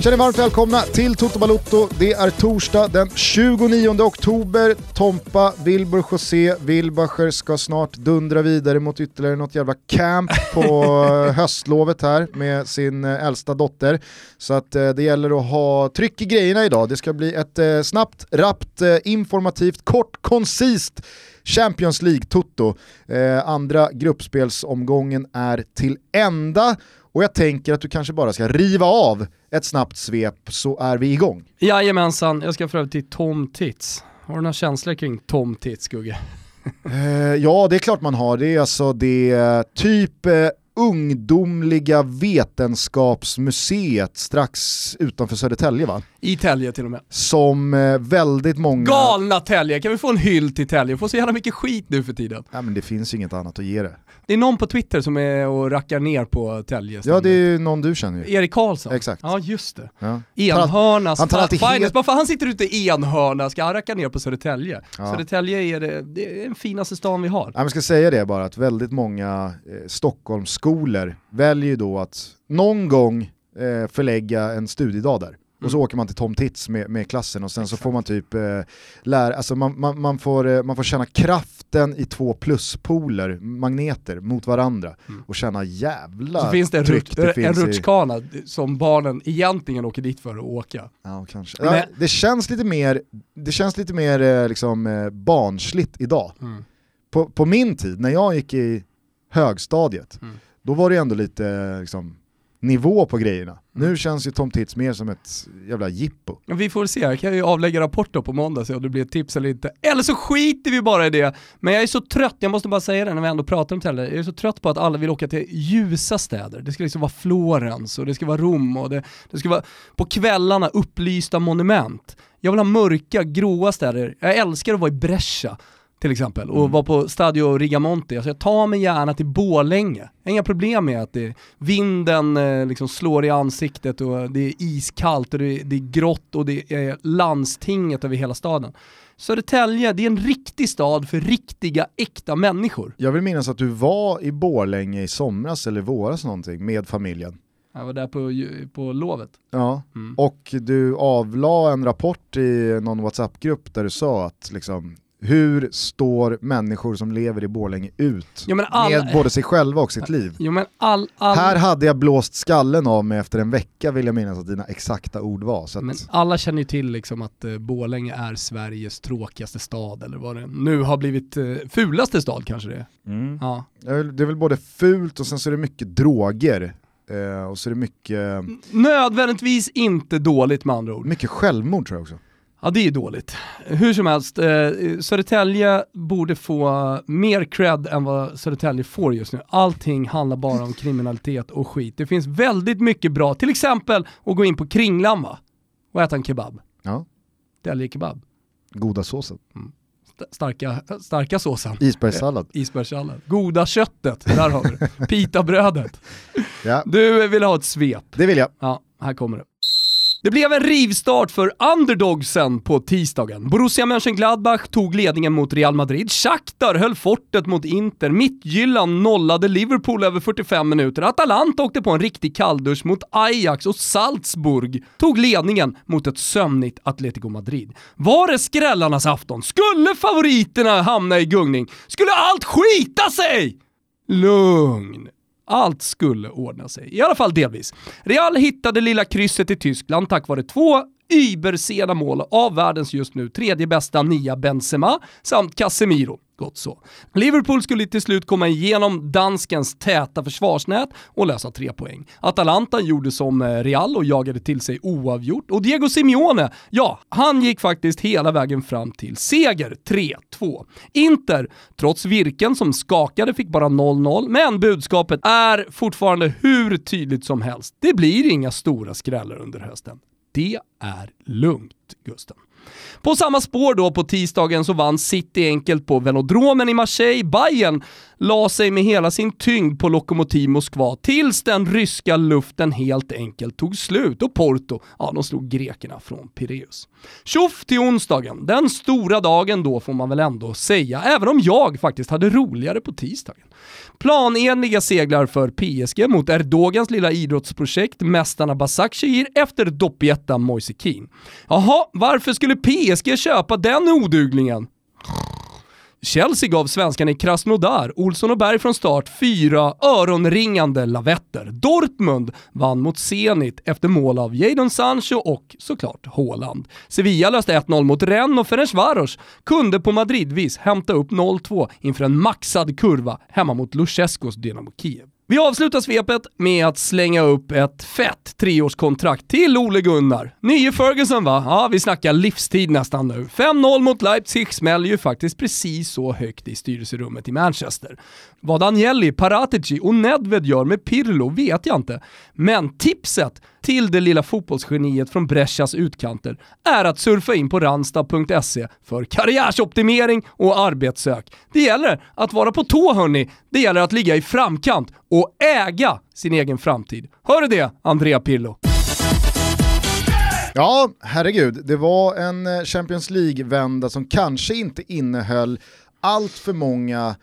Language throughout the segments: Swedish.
Känner varmt välkomna till Toto Balotto. Det är torsdag den 29 oktober. Tompa, Wilbur José, Wilbacher ska snart dundra vidare mot ytterligare något jävla camp på eh, höstlovet här med sin eh, äldsta dotter. Så att eh, det gäller att ha tryck i grejerna idag. Det ska bli ett snabbt, rappt, informativt, kort, koncist Champions League-toto. Eh, andra gruppspelsomgången är till ända och jag tänker att du kanske bara ska riva av ett snabbt svep så är vi igång. Jajamensan, jag ska för övrigt till Tom Tits. Har du några känslor kring Tom Tits, Gugge? eh, ja, det är klart man har. Det är alltså det typ eh, ungdomliga vetenskapsmuseet strax utanför Södertälje va? I Tälje till och med. Som eh, väldigt många... Galna Tälje, kan vi få en hyll till Tälje? Får så jävla mycket skit nu för tiden. Ja men det finns inget annat att ge det. Det är någon på Twitter som är och rackar ner på Tälje. Ja det är ju någon du känner ju. Erik Karlsson. Exakt. Ja just det. Ja. Enhörnas han tar alltid finest. helt... Varför han sitter ute i enhörna ska han racka ner på Södertälje? Ja. Södertälje är, det, det är den finaste stan vi har. Ja, men ska säga det bara att väldigt många eh, Stockholmsskolor väljer då att någon gång eh, förlägga en studiedag där. Och så Mm. åker man till Tom Tits med, med klassen och sen så får man typ eh, lära, alltså man, man, man, får, eh, man får känna kraften i två pluspoler, magneter, mot varandra Mm. och känna jävla Så finns det en, rut, det en finns i... rutschkana som barnen egentligen åker dit för att åka. Ja, kanske. Men- Ja, det känns lite mer, det känns lite mer eh, liksom, eh, barnsligt idag. Mm. På, på min tid, när jag gick i högstadiet, Mm. då var det ändå lite liksom, nivå på grejerna. Mm. Nu känns ju Tom Tits mer som ett jävla jippo. Vi får se, jag kan ju avlägga rapport då på måndag se om det blir ett tips eller inte. Eller så skiter vi bara i det. Men jag är så trött, jag måste bara säga det när vi ändå pratar om Tälje, jag är så trött på att alla vill åka till ljusa städer. Det ska liksom vara Florens och det ska vara Rom och det, det ska vara på kvällarna upplysta monument. Jag vill ha mörka, gråa städer. Jag älskar att vara i Brescia till exempel och Mm. vara på Stadio Rigamonti. Alltså jag tar mig gärna till har Inga problem med att det, vinden eh, liksom slår i ansiktet och det är iskallt och det, det är grått och det är landstinget över hela staden. Södertälje, det är en riktig stad för riktiga, äkta människor. Jag vill minnas att du var i Borlänge i somras eller våras någonting med familjen. Jag var där på, på lovet. Ja, Mm. och du avla en rapport i någon WhatsApp-grupp där du sa att liksom, hur står människor som lever i Borlänge ut men alla- med både sig själva och sitt liv? Jo all, all, Här hade jag blåst skallen av mig efter en vecka vill jag minnas att dina exakta ord var. Att, men alla känner ju till liksom att eh, Borlänge är Sveriges tråkigaste stad eller vad det nu har blivit, eh, fulaste stad kanske det är. mm. Ja. Det är väl- det är väl både fult och sen så är det mycket droger. Eh, och så är det mycket, Nödvändigtvis inte dåligt med andra ord. mycket självmord tror jag också. Ja det är dåligt. Hur som helst, eh, Södertälje borde få mer cred än vad Södertälje får just nu. Allting handlar bara om kriminalitet och skit. Det finns väldigt mycket bra, till exempel att gå in på Kringlan va? och äta en kebab. Ja. Tälje kebab. Goda såsen. St- Starka, starka såsen. Isbergssallad. Isbergssallad. Goda köttet, där har vi det. Pitabrödet. Ja, Du vill ha ett svep. det vill jag. Ja, här kommer det. Det blev en rivstart för underdogsen på tisdagen. Borussia Mönchengladbach tog ledningen mot Real Madrid, Shakhtar höll fortet mot Inter, Mittgyllan nollade Liverpool över 45 minuter, Atalanta åkte på en riktig kalldusch mot Ajax och Salzburg tog ledningen mot ett sömnigt Atletico Madrid. Var det skrällarnas afton? Skulle favoriterna hamna i gungning? Skulle allt skita sig? Lugn. Allt skulle ordna sig, i alla fall delvis. Real hittade lilla krysset i Tyskland tack vare två übersena mål av världens just nu tredje bästa nia Benzema samt Casemiro. Gott så. Liverpool skulle till slut komma igenom danskens täta försvarsnät och lösa tre poäng. Atalanta gjorde som eh, Real och jagade till sig oavgjort och Diego Simeone, ja, han gick faktiskt hela vägen fram till seger 3-2. Inter, trots virken som skakade, fick bara 0-0, men budskapet är fortfarande hur tydligt som helst. Det blir inga stora skrällar under hösten. Det är lugnt, Gusten. På samma spår då på tisdagen så vann City enkelt på velodromen i Marseille. Bayern la sig med hela sin tyngd på Lokomotiv Moskva tills den ryska luften helt enkelt tog slut och Porto, ja de slog grekerna från Pireus. Tjoff till onsdagen, den stora dagen då får man väl ändå säga, även om jag faktiskt hade roligare på tisdagen. Planenliga seglar för PSG mot Erdogans lilla idrottsprojekt Mästarna Başakşehir efter doppietta Moise Keane. Jaha, varför skulle PSG köpa den oduglingen? Chelsea gav svenskarna i Krasnodar, Olsson och Berg från start, fyra öronringande lavetter. Dortmund vann mot Zenit efter mål av Jadon Sancho och såklart Haaland. Sevilla löste 1-0 mot Rennes och Ferencvaros kunde på Madridvis hämta upp 0-2 inför en maxad kurva hemma mot Luchescos Dynamo Kiev. Vi avslutar svepet med att slänga upp ett fett treårskontrakt till Ole Gunnar. Nye Ferguson va? Ja, vi snackar livstid nästan nu. 5-0 mot Leipzig smäller ju faktiskt precis så högt i styrelserummet i Manchester. Vad Agnelli, Paratici och Nedved gör med Pirlo vet jag inte. Men tipset till det lilla fotbollsgeniet från Brescias utkanter är att surfa in på ranstad.se för karriärsoptimering och arbetssök. Det gäller att vara på tå hörni. Det gäller att ligga i framkant och äga sin egen framtid. Hör du det, Andrea Pirlo? Ja, herregud. Det var en eh, Champions League-vända som kanske inte innehöll allt för många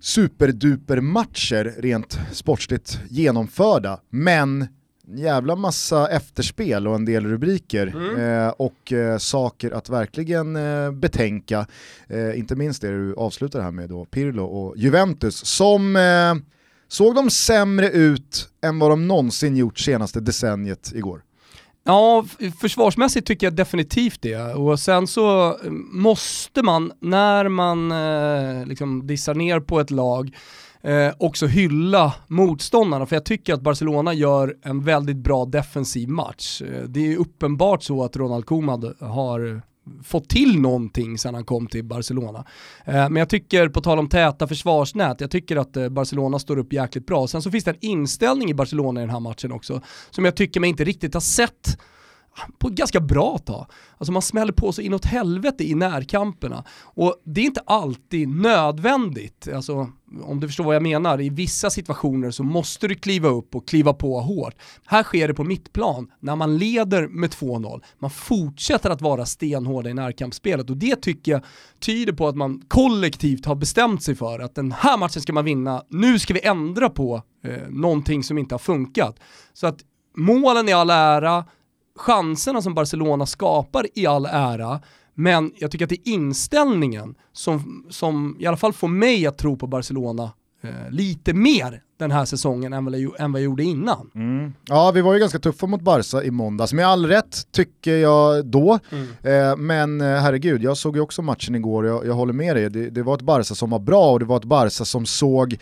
superduper-matcher rent sportsligt genomförda, men jävla massa efterspel och en del rubriker mm. eh, och eh, saker att verkligen eh, betänka. Eh, inte minst det du avslutar här med då, Pirlo och Juventus som eh, såg de sämre ut än vad de någonsin gjort senaste decenniet igår. Ja, försvarsmässigt tycker jag definitivt det. Och sen så eh, måste man, när man liksom dissar ner på ett lag, eh, också hylla motståndarna. För jag tycker att Barcelona gör en väldigt bra defensiv match. Eh, det är uppenbart så att Ronald Koeman har fått till någonting sedan han kom till Barcelona. Eh, men jag tycker, på tal om täta försvarsnät, jag tycker att eh, Barcelona står upp jäkligt bra. Sen så finns det en inställning i Barcelona i den här matchen också, som jag tycker mig inte riktigt har sett på ett ganska bra tag. Alltså man smäller på så inåt helvete i närkamperna. Och det är inte alltid nödvändigt, alltså om du förstår vad jag menar, i vissa situationer så måste du kliva upp och kliva på hårt. Här sker det på mittplan, när man leder med 2-0. Man fortsätter att vara stenhårda i närkampsspelet och det tycker jag tyder på att man kollektivt har bestämt sig för att den här matchen ska man vinna, nu ska vi ändra på eh, någonting som inte har funkat. Så att målen i all ära, chanserna som Barcelona skapar i all ära, men jag tycker att det är inställningen som, som i alla fall får mig att tro på Barcelona eh, lite mer den här säsongen än vad jag, än vad jag gjorde innan. Mm. Ja, vi var ju ganska tuffa mot Barca i måndags, med all rätt tycker jag då. Mm. Eh, men eh, herregud, jag såg ju också matchen igår och jag, jag håller med dig. Det, det var ett Barca som var bra och det var ett Barca som såg,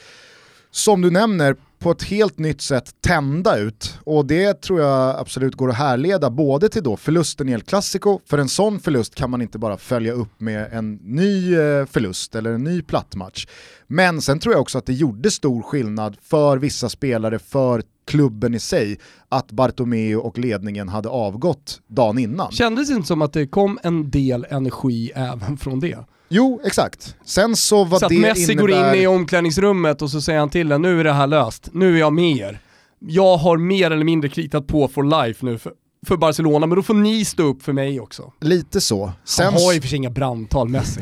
som du nämner, på ett helt nytt sätt tända ut. Och det tror jag absolut går att härleda både till då förlusten i El Clasico, för en sån förlust kan man inte bara följa upp med en ny eh, förlust eller en ny plattmatch. Men sen tror jag också att det gjorde stor skillnad för vissa spelare, för klubben i sig, att Bartomeu och ledningen hade avgått dagen innan. Kändes det inte som att det kom en del energi även från det? Jo, exakt. Sen så vad så det att Messi innebär... går in i omklädningsrummet och så säger han till en, nu är det här löst, nu är jag med er. Jag har mer eller mindre kritat på for life nu för, för Barcelona, men då får ni stå upp för mig också. Lite så. Sen... Han har ju för sig inga brandtal Messi.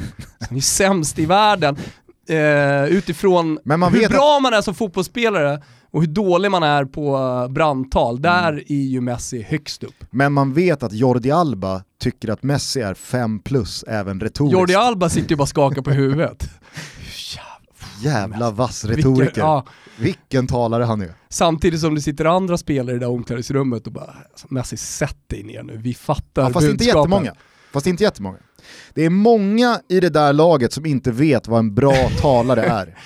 Han är sämst i världen. Eh, utifrån hur bra att... man är som fotbollsspelare och hur dålig man är på eh, brandtal, där mm. är ju Messi högst upp. Men man vet att Jordi Alba tycker att Messi är 5 plus även retoriskt. Jordi Alba sitter ju bara och skakar på huvudet. Jävla vass retoriker. Vilken, ja. Vilken talare han är. Samtidigt som det sitter andra spelare i det där omklädningsrummet och bara alltså, Messi sätt dig ner nu, vi fattar ja, fast budskapen. inte jättemånga. Fast inte jättemånga. Det är många i det där laget som inte vet vad en bra talare är.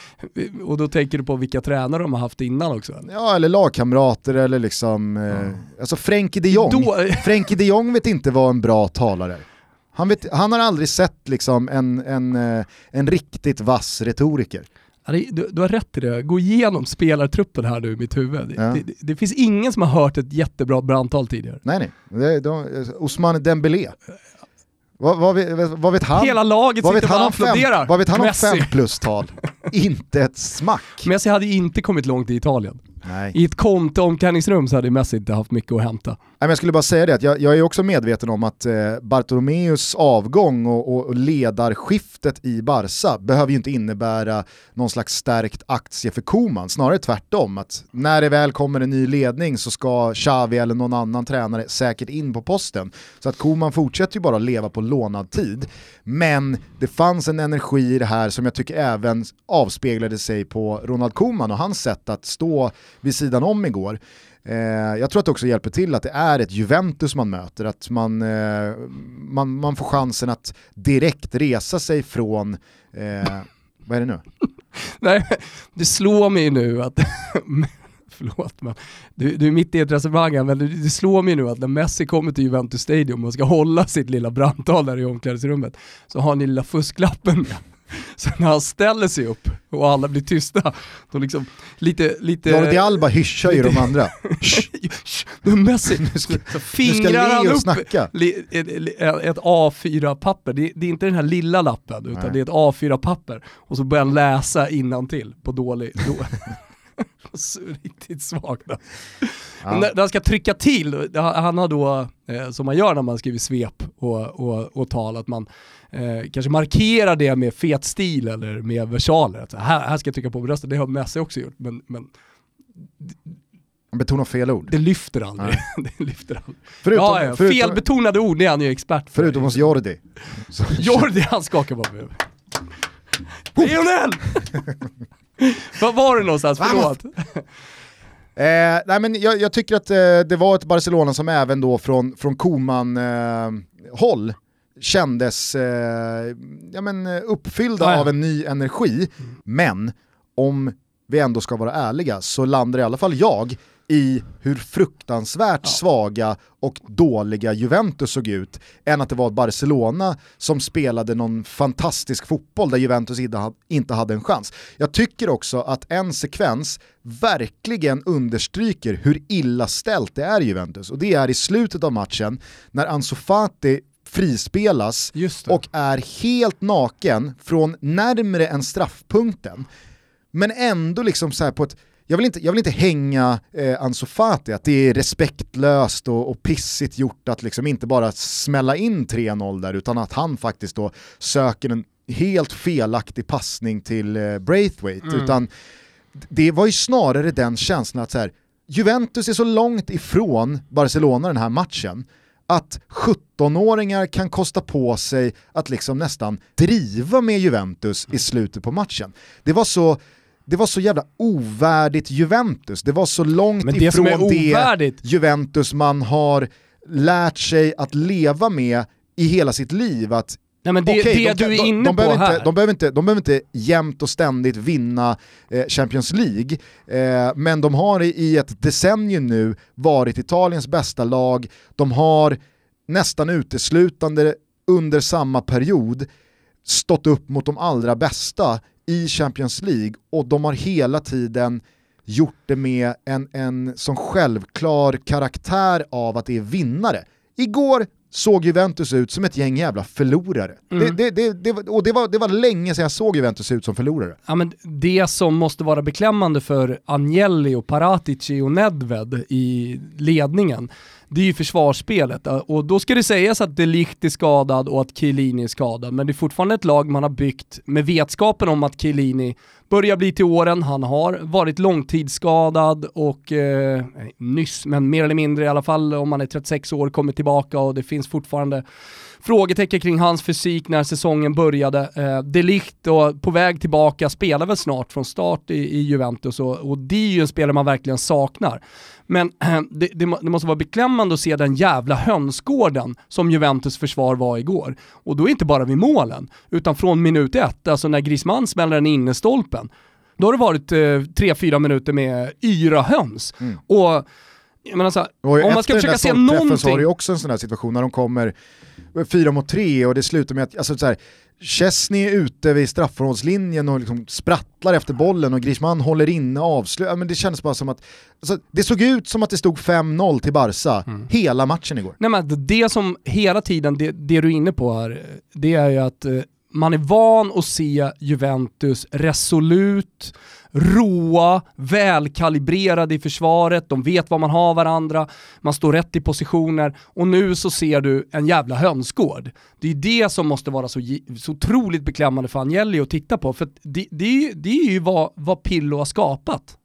Och då tänker du på vilka tränare de har haft innan också? Ja, eller lagkamrater eller liksom, mm. eh, alltså Frenkie de Jong. Då... Frenkie de Jong vet inte vad en bra talare är. Han, vet, han har aldrig sett liksom en, en, eh, en riktigt vass retoriker. Du, du, har rätt i det, gå igenom spelartruppen här nu i mitt huvud. Ja. Det, det, det, finns ingen som har hört ett jättebra brandtal tidigare. Nej nej, det, de, Osman Dembélé. Vad, vad, vet, vad vet han? Hela laget vad sitter och applåderar. Fem, vad vet han om fem plus-tal? inte ett smack. Messi hade inte kommit långt i Italien. Nej. I ett Conte-omklädningsrum så hade Messi inte haft mycket att hämta. Nej, men jag skulle bara säga det, att jag, jag är också medveten om att eh, Bartolomeus avgång och, och, och ledarskiftet i Barca behöver ju inte innebära någon slags stärkt aktie för Koman, snarare tvärtom. Att när det väl kommer en ny ledning så ska Xavi eller någon annan tränare säkert in på posten. Så att Koman fortsätter ju bara leva på lånad tid. Men det fanns en energi i det här som jag tycker även avspeglade sig på Ronald Koman och hans sätt att stå vid sidan om igår. Eh, jag tror att det också hjälper till att det är ett Juventus man möter, att man, eh, man, man får chansen att direkt resa sig från, eh, vad är det nu? Nej, det slår mig nu att förlåt men du, du är mitt i ett resonemang men det, slår mig nu att när Messi kommer till Juventus Stadium och ska hålla sitt lilla brandtal där i omklädningsrummet så har ni lilla fusklappen med. Så när han ställer sig upp och alla blir tysta, då liksom lite... lite Jordi Alba hyschar ju de andra. Messi, fingrar han upp snacka. ett, ett A4-papper, det, det är inte den här lilla lappen utan Nej. det är ett A4-papper och så börjar han läsa innantill på dålig... Då. Riktigt svagt. Men När, när han ska trycka till, han han har då, eh, som man gör när man skriver svep och, och, och tal, att man eh, kanske markerar det med fet stil eller med versaler. Att här, här ska jag trycka på bröstet, det har Messi också gjort, men, men Han betonar fel ord. det lyfter aldrig. det lyfter aldrig. Förutom, ja, ja. förutom, Felbetonade ord, det är han ju expert på. förutom hos Jordi. Så- Jordi han skakar på huvudet. Lionel! Var var du någonstans? Förlåt. Eh, nej men jag, jag tycker att eh, det var ett Barcelona som även då från, från Koman-håll kändes eh, ja, men, eh, uppfyllda Ja, ja. av en ny energi. Men om vi ändå ska vara ärliga så landar i alla fall jag i hur fruktansvärt svaga och dåliga Juventus såg ut än att det var Barcelona som spelade någon fantastisk fotboll där Juventus inte hade en chans. Jag tycker också att en sekvens verkligen understryker hur illa ställt det är i Juventus och det är i slutet av matchen när Ansu Fati frispelas och är helt naken från närmre än straffpunkten. Men ändå liksom så på ett, jag vill inte, jag vill inte hänga eh, Ansu Fati, att det är respektlöst och, och pissigt gjort att liksom inte bara smälla in 3-0 där, utan att han faktiskt då söker en helt felaktig passning till eh, Braithwaite. Mm. Utan det var ju snarare den känslan att så här, Juventus är så långt ifrån Barcelona den här matchen, att 17-åringar kan kosta på sig att liksom nästan driva med Juventus i slutet på matchen. Det var så, det var så jävla ovärdigt Juventus, det var så långt Men det ifrån det Juventus man har lärt sig att leva med i hela sitt liv. Att Nej men det, Okej, det de, du är de, inne de, på behöver här. Inte, de, behöver inte, de behöver inte jämt och ständigt vinna eh, Champions League, eh, men de har i, ett decennium nu varit Italiens bästa lag, de har nästan uteslutande under samma period stått upp mot de allra bästa i Champions League och de har hela tiden gjort det med en, en sån självklar karaktär av att det är vinnare. Igår såg Juventus ut som ett gäng jävla förlorare. Mm. Det, det, det, och det var, det var länge sedan jag såg Juventus ut som förlorare. Ja, men det som måste vara beklämmande för Agnelli och Paratici och Nedved i ledningen, det är ju försvarsspelet. Och då ska det sägas att De Ligt är skadad och att Chiellini är skadad, men det är fortfarande ett lag man har byggt med vetskapen om att Chiellini börjar bli till åren, han har varit långtidsskadad och eh, nyss, men mer eller mindre i alla fall om han är 36 år, kommer tillbaka och det finns fortfarande frågetecken kring hans fysik när säsongen började. Eh, De Ligt och på väg tillbaka, spelar väl snart från start i, i Juventus och, och det är ju en spelare man verkligen saknar. Men det, det, må- det måste vara beklämmande att se den jävla hönsgården som Juventus försvar var igår. Och då är inte bara vid målen, utan från minut ett, alltså när Griezmann smäller den i innerstolpen. Då har det varit eh, tre, fyra minuter med yra höns. Mm. Och jag menar så här, om man ska efter den försöka där se stolpträffen så har någonting... du också en sån här situation när de kommer fyra mot tre och det slutar med att, alltså så här, Chesney är ute vid straffområdeslinjen och liksom sprattlar efter bollen och Griezmann håller inne och avslutar. Men det kändes bara som att, alltså, det såg ut som att det stod 5-0 till Barca Mm. hela matchen igår. Nej men det som hela tiden, det, det du är inne på här, det är ju att eh, man är van att se Juventus resolut, råa, välkalibrerade i försvaret, de vet vad man har varandra, man står rätt i positioner och nu så ser du en jävla hönsgård. Det är det som måste vara så, så otroligt beklämmande för Agnelli att titta på, för det, det, det är ju vad, vad Pillo har skapat,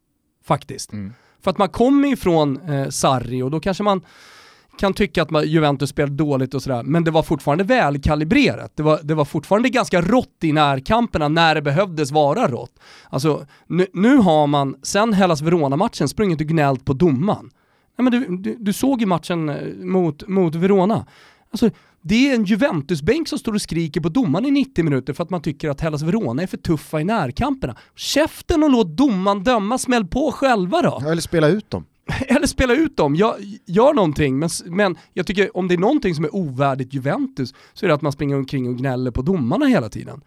faktiskt. Mm. För att man kommer ifrån eh, Sarri och då kanske man kan tycka att Juventus spelade dåligt och sådär, men det var fortfarande välkalibrerat. Det var, det var fortfarande ganska rått i närkamperna när det behövdes vara rått. Alltså, nu, nu har man, sen Hellas Verona-matchen, sprungit och gnällt på domaren. Nej, men du, du, du, såg ju matchen eh, mot, mot Verona. Alltså, det är en Juventus-bänk som står och skriker på domaren i 90 minuter för att man tycker att Hellas Verona är för tuffa i närkamperna. Käften och låt domaren döma, smäll på själva då. eller spela ut dem. eller spela ut dem, gör, gör någonting. Men, men jag tycker om det är någonting som är ovärdigt Juventus så är det att man springer omkring och gnäller på domarna hela tiden.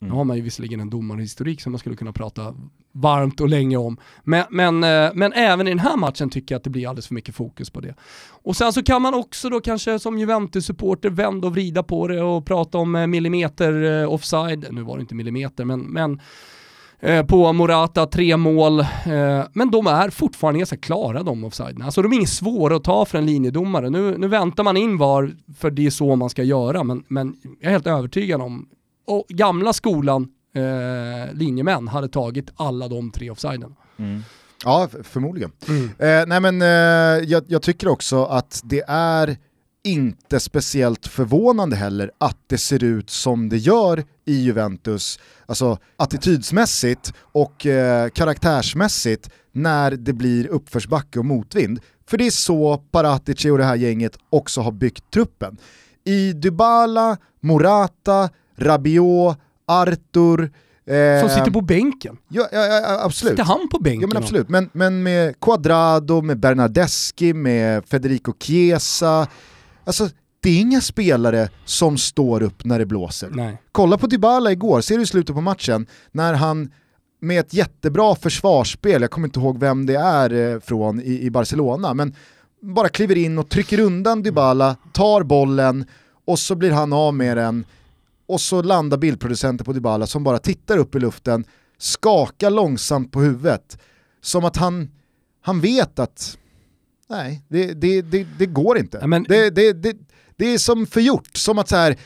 Mm. Nu har man ju visserligen en domarhistorik som man skulle kunna prata varmt och länge om. Men, men, eh, men även i den här matchen tycker jag att det blir alldeles för mycket fokus på det. Och sen så kan man också då kanske som Juventus-supporter vända och vrida på det och prata om eh, millimeter eh, offside. Nu var det inte millimeter, men, men på Morata, tre mål. Eh, men de är fortfarande ganska klara de offsiderna. Alltså de är inget svåra att ta för en linjedomare. Nu, nu väntar man in VAR för det är så man ska göra, men, men jag är helt övertygad om, och gamla skolan eh, linjemän hade tagit alla de tre offsiderna. Mm. Ja, förmodligen. Mm. Eh, nej men eh, jag, jag, tycker också att det är inte speciellt förvånande heller att det ser ut som det gör i Juventus, alltså attitydsmässigt och eh, karaktärsmässigt när det blir uppförsbacke och motvind. För det är så Paratici och det här gänget också har byggt truppen. I Dybala, Morata, Rabiot, Artur, Eh, som sitter på bänken. Ja, ja, ja, absolut. Sitter han på bänken? Ja, men absolut. Men, men med Quadrado, med Bernardeschi, med Federico Chiesa, Alltså, det är inga spelare som står upp när det blåser. Nej. Kolla på Dybala igår, ser du i slutet på matchen, när han med ett jättebra försvarsspel, jag kommer inte ihåg vem det är eh, från i, i Barcelona, men bara kliver in och trycker undan Dybala, tar bollen och så blir han av med den och så landar bildproducenten på Dybala som bara tittar upp i luften, skakar långsamt på huvudet, som att han, han vet att Nej, det, det, det, det går inte. Men... det, det, det, det är som förgjort, som att så här,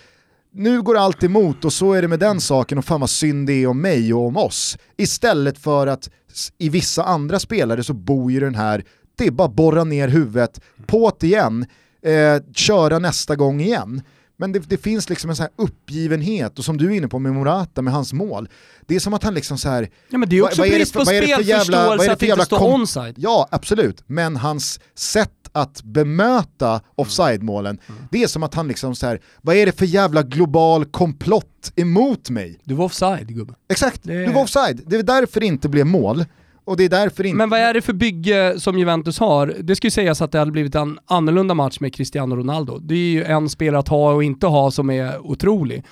nu går allt emot och så är det med den saken och fan vad synd det är om mig och om oss. Istället för att i vissa andra spelare så bor ju den här, det är bara borra ner huvudet, på det igen, eh, köra nästa gång igen. Men det, det, finns liksom en sån här uppgivenhet, och som du är inne på med Morata, med hans mål. Det är som att han liksom så här... Ja men det är också brist på spelförståelse att inte stå onside. Ja, absolut. Men hans sätt att bemöta offside-målen, mm. det är som att han liksom så här, vad är det för jävla global komplott emot mig? Du var offside gubbe. Exakt, det... du var offside. Det är därför det inte blev mål. Och det är därför inte... Men vad är det för bygge som Juventus har? Det ska ju sägas att det hade blivit en annorlunda match med Cristiano Ronaldo. Det är ju en spelare att ha och inte ha som är otrolig.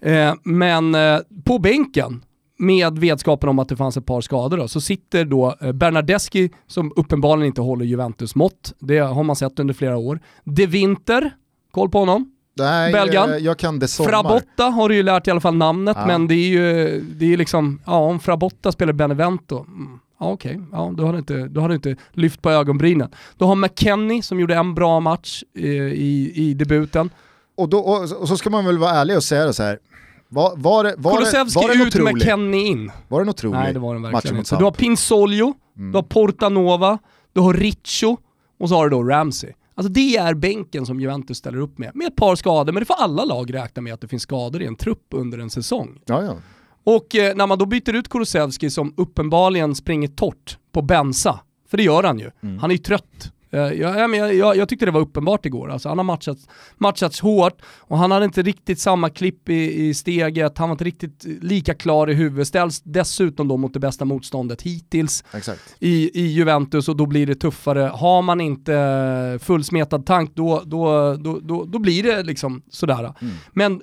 Eh, men eh, på bänken, med vetskapen om att det fanns ett par skador då, så sitter då eh, Bernardeschi som uppenbarligen inte håller Juventus mått. Det har man sett under flera år. De Winter, koll på honom? Nej, Belgan. Eh, jag kan det sommar. Frabotta har du ju lärt i alla fall namnet, ja. men det är ju det är liksom, ja om Frabotta spelar Benevento, mm, Ja, Okej, okay. ja, då, har du inte, då har du inte lyft på ögonbrynen. Du har McKennie som gjorde en bra match eh, i, i debuten. Och, då, och, och, så ska man väl vara ärlig och säga det så här. Var, var, det, var, Kulusevski var ut, otrolig? McKennie in. Var det en otrolig Nej det var den verkligen inte. Du har Pinsolio, mm. du har Portanova, du har Riccio och så har du då Ramsey. Alltså det är bänken som Juventus ställer upp med, med ett par skador, men det får alla lag räkna med att det finns skador i en trupp under en säsong. Ja, ja. Och eh, när man då byter ut Kulusevski som uppenbarligen springer torrt på bensa, för det gör han ju. Mm. Han är ju trött jag, jag, jag, jag, tyckte det var uppenbart igår. Alltså, han har matchats, matchats hårt och han hade inte riktigt samma klipp i, i steget, han var inte riktigt lika klar i huvudet. Ställs dessutom då mot det bästa motståndet hittills i, i Juventus och då blir det tuffare. Har man inte fullsmetad tank då, då, då, då, då blir det liksom sådär. Mm. Men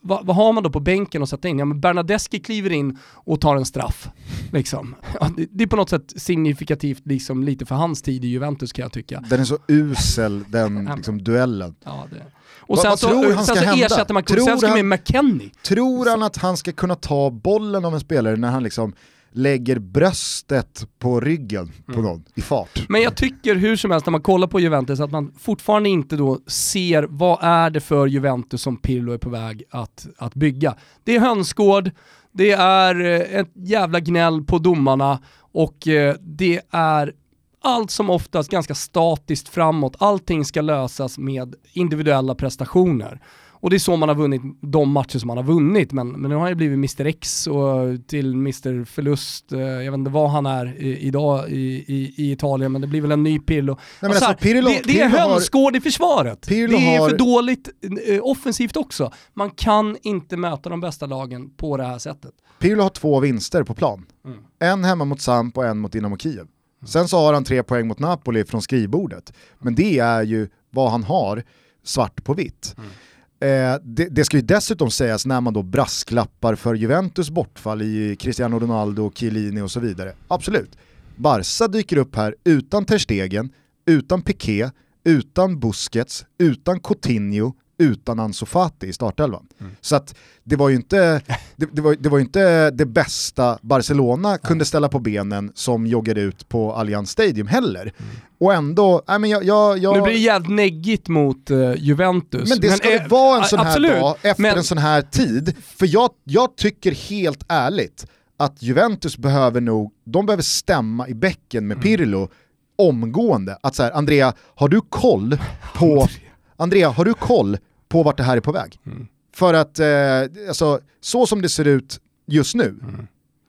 vad, vad, har man då på bänken att sätta in? Ja, men Bernadeschi kliver in och tar en straff. Liksom. Ja, det, det, är på något sätt signifikativt liksom, lite för hans tid i Juventus kan jag tycka. Den är så usel, den liksom, duellen. Ja, det. Och sen vad så, tror han sen ska så hända? ersätter man Kulusevski med McKennie. Tror han att han ska kunna ta bollen av en spelare när han liksom lägger bröstet på ryggen på Mm. någon i fart? Men jag tycker hur som helst när man kollar på Juventus att man fortfarande inte då ser vad är det för Juventus som Pirlo är på väg att, att bygga. Det är hönsgård, det är eh, ett jävla gnäll på domarna och eh, det är allt som oftast ganska statiskt framåt. Allting ska lösas med individuella prestationer. Och det är så man har vunnit de matcher som man har vunnit, men, men nu har han ju blivit Mr X och till Mr Förlust, eh, jag vet inte vad han är i, idag i, i, i Italien, men det blir väl en ny Pirlo. men Och så här, alltså, Pirlo- det, det är hönsgård i försvaret. Pirlo det är har- för dåligt eh, offensivt också. Man kan inte möta de bästa lagen på det här sättet. Pirlo har två vinster på plan. Mm. En hemma mot Samp och en mot Dynamo Kiev. Sen så har han tre poäng mot Napoli från skrivbordet. Men det är ju vad han har svart på vitt. Eh, det, det ska ju dessutom sägas när man då brasklappar för Juventus bortfall i Cristiano Ronaldo, Chiellini och så vidare. Absolut. Barca dyker upp här utan Ter Stegen, utan Piqué, utan Busquets, utan Coutinho, utan Ansu Fati i startelvan. Så att det var ju inte det, det, var, det var inte det bästa Barcelona kunde ställa på benen som joggade ut på Allianz Stadium heller. Och ändå, nej men jag... jag, jag Nu blir det jävligt neggigt mot eh, Juventus. men det ska eh, det vara en sån här absolut, dag efter men- en sån här tid. För jag, jag tycker helt ärligt att Juventus behöver nog, de behöver stämma i bäcken Mm. med Pirlo omgående. Att så här, Andrea, har du koll på, Andrea, har du koll på vart det här är på väg? Mm. För att, eh, alltså, så som det ser ut just nu,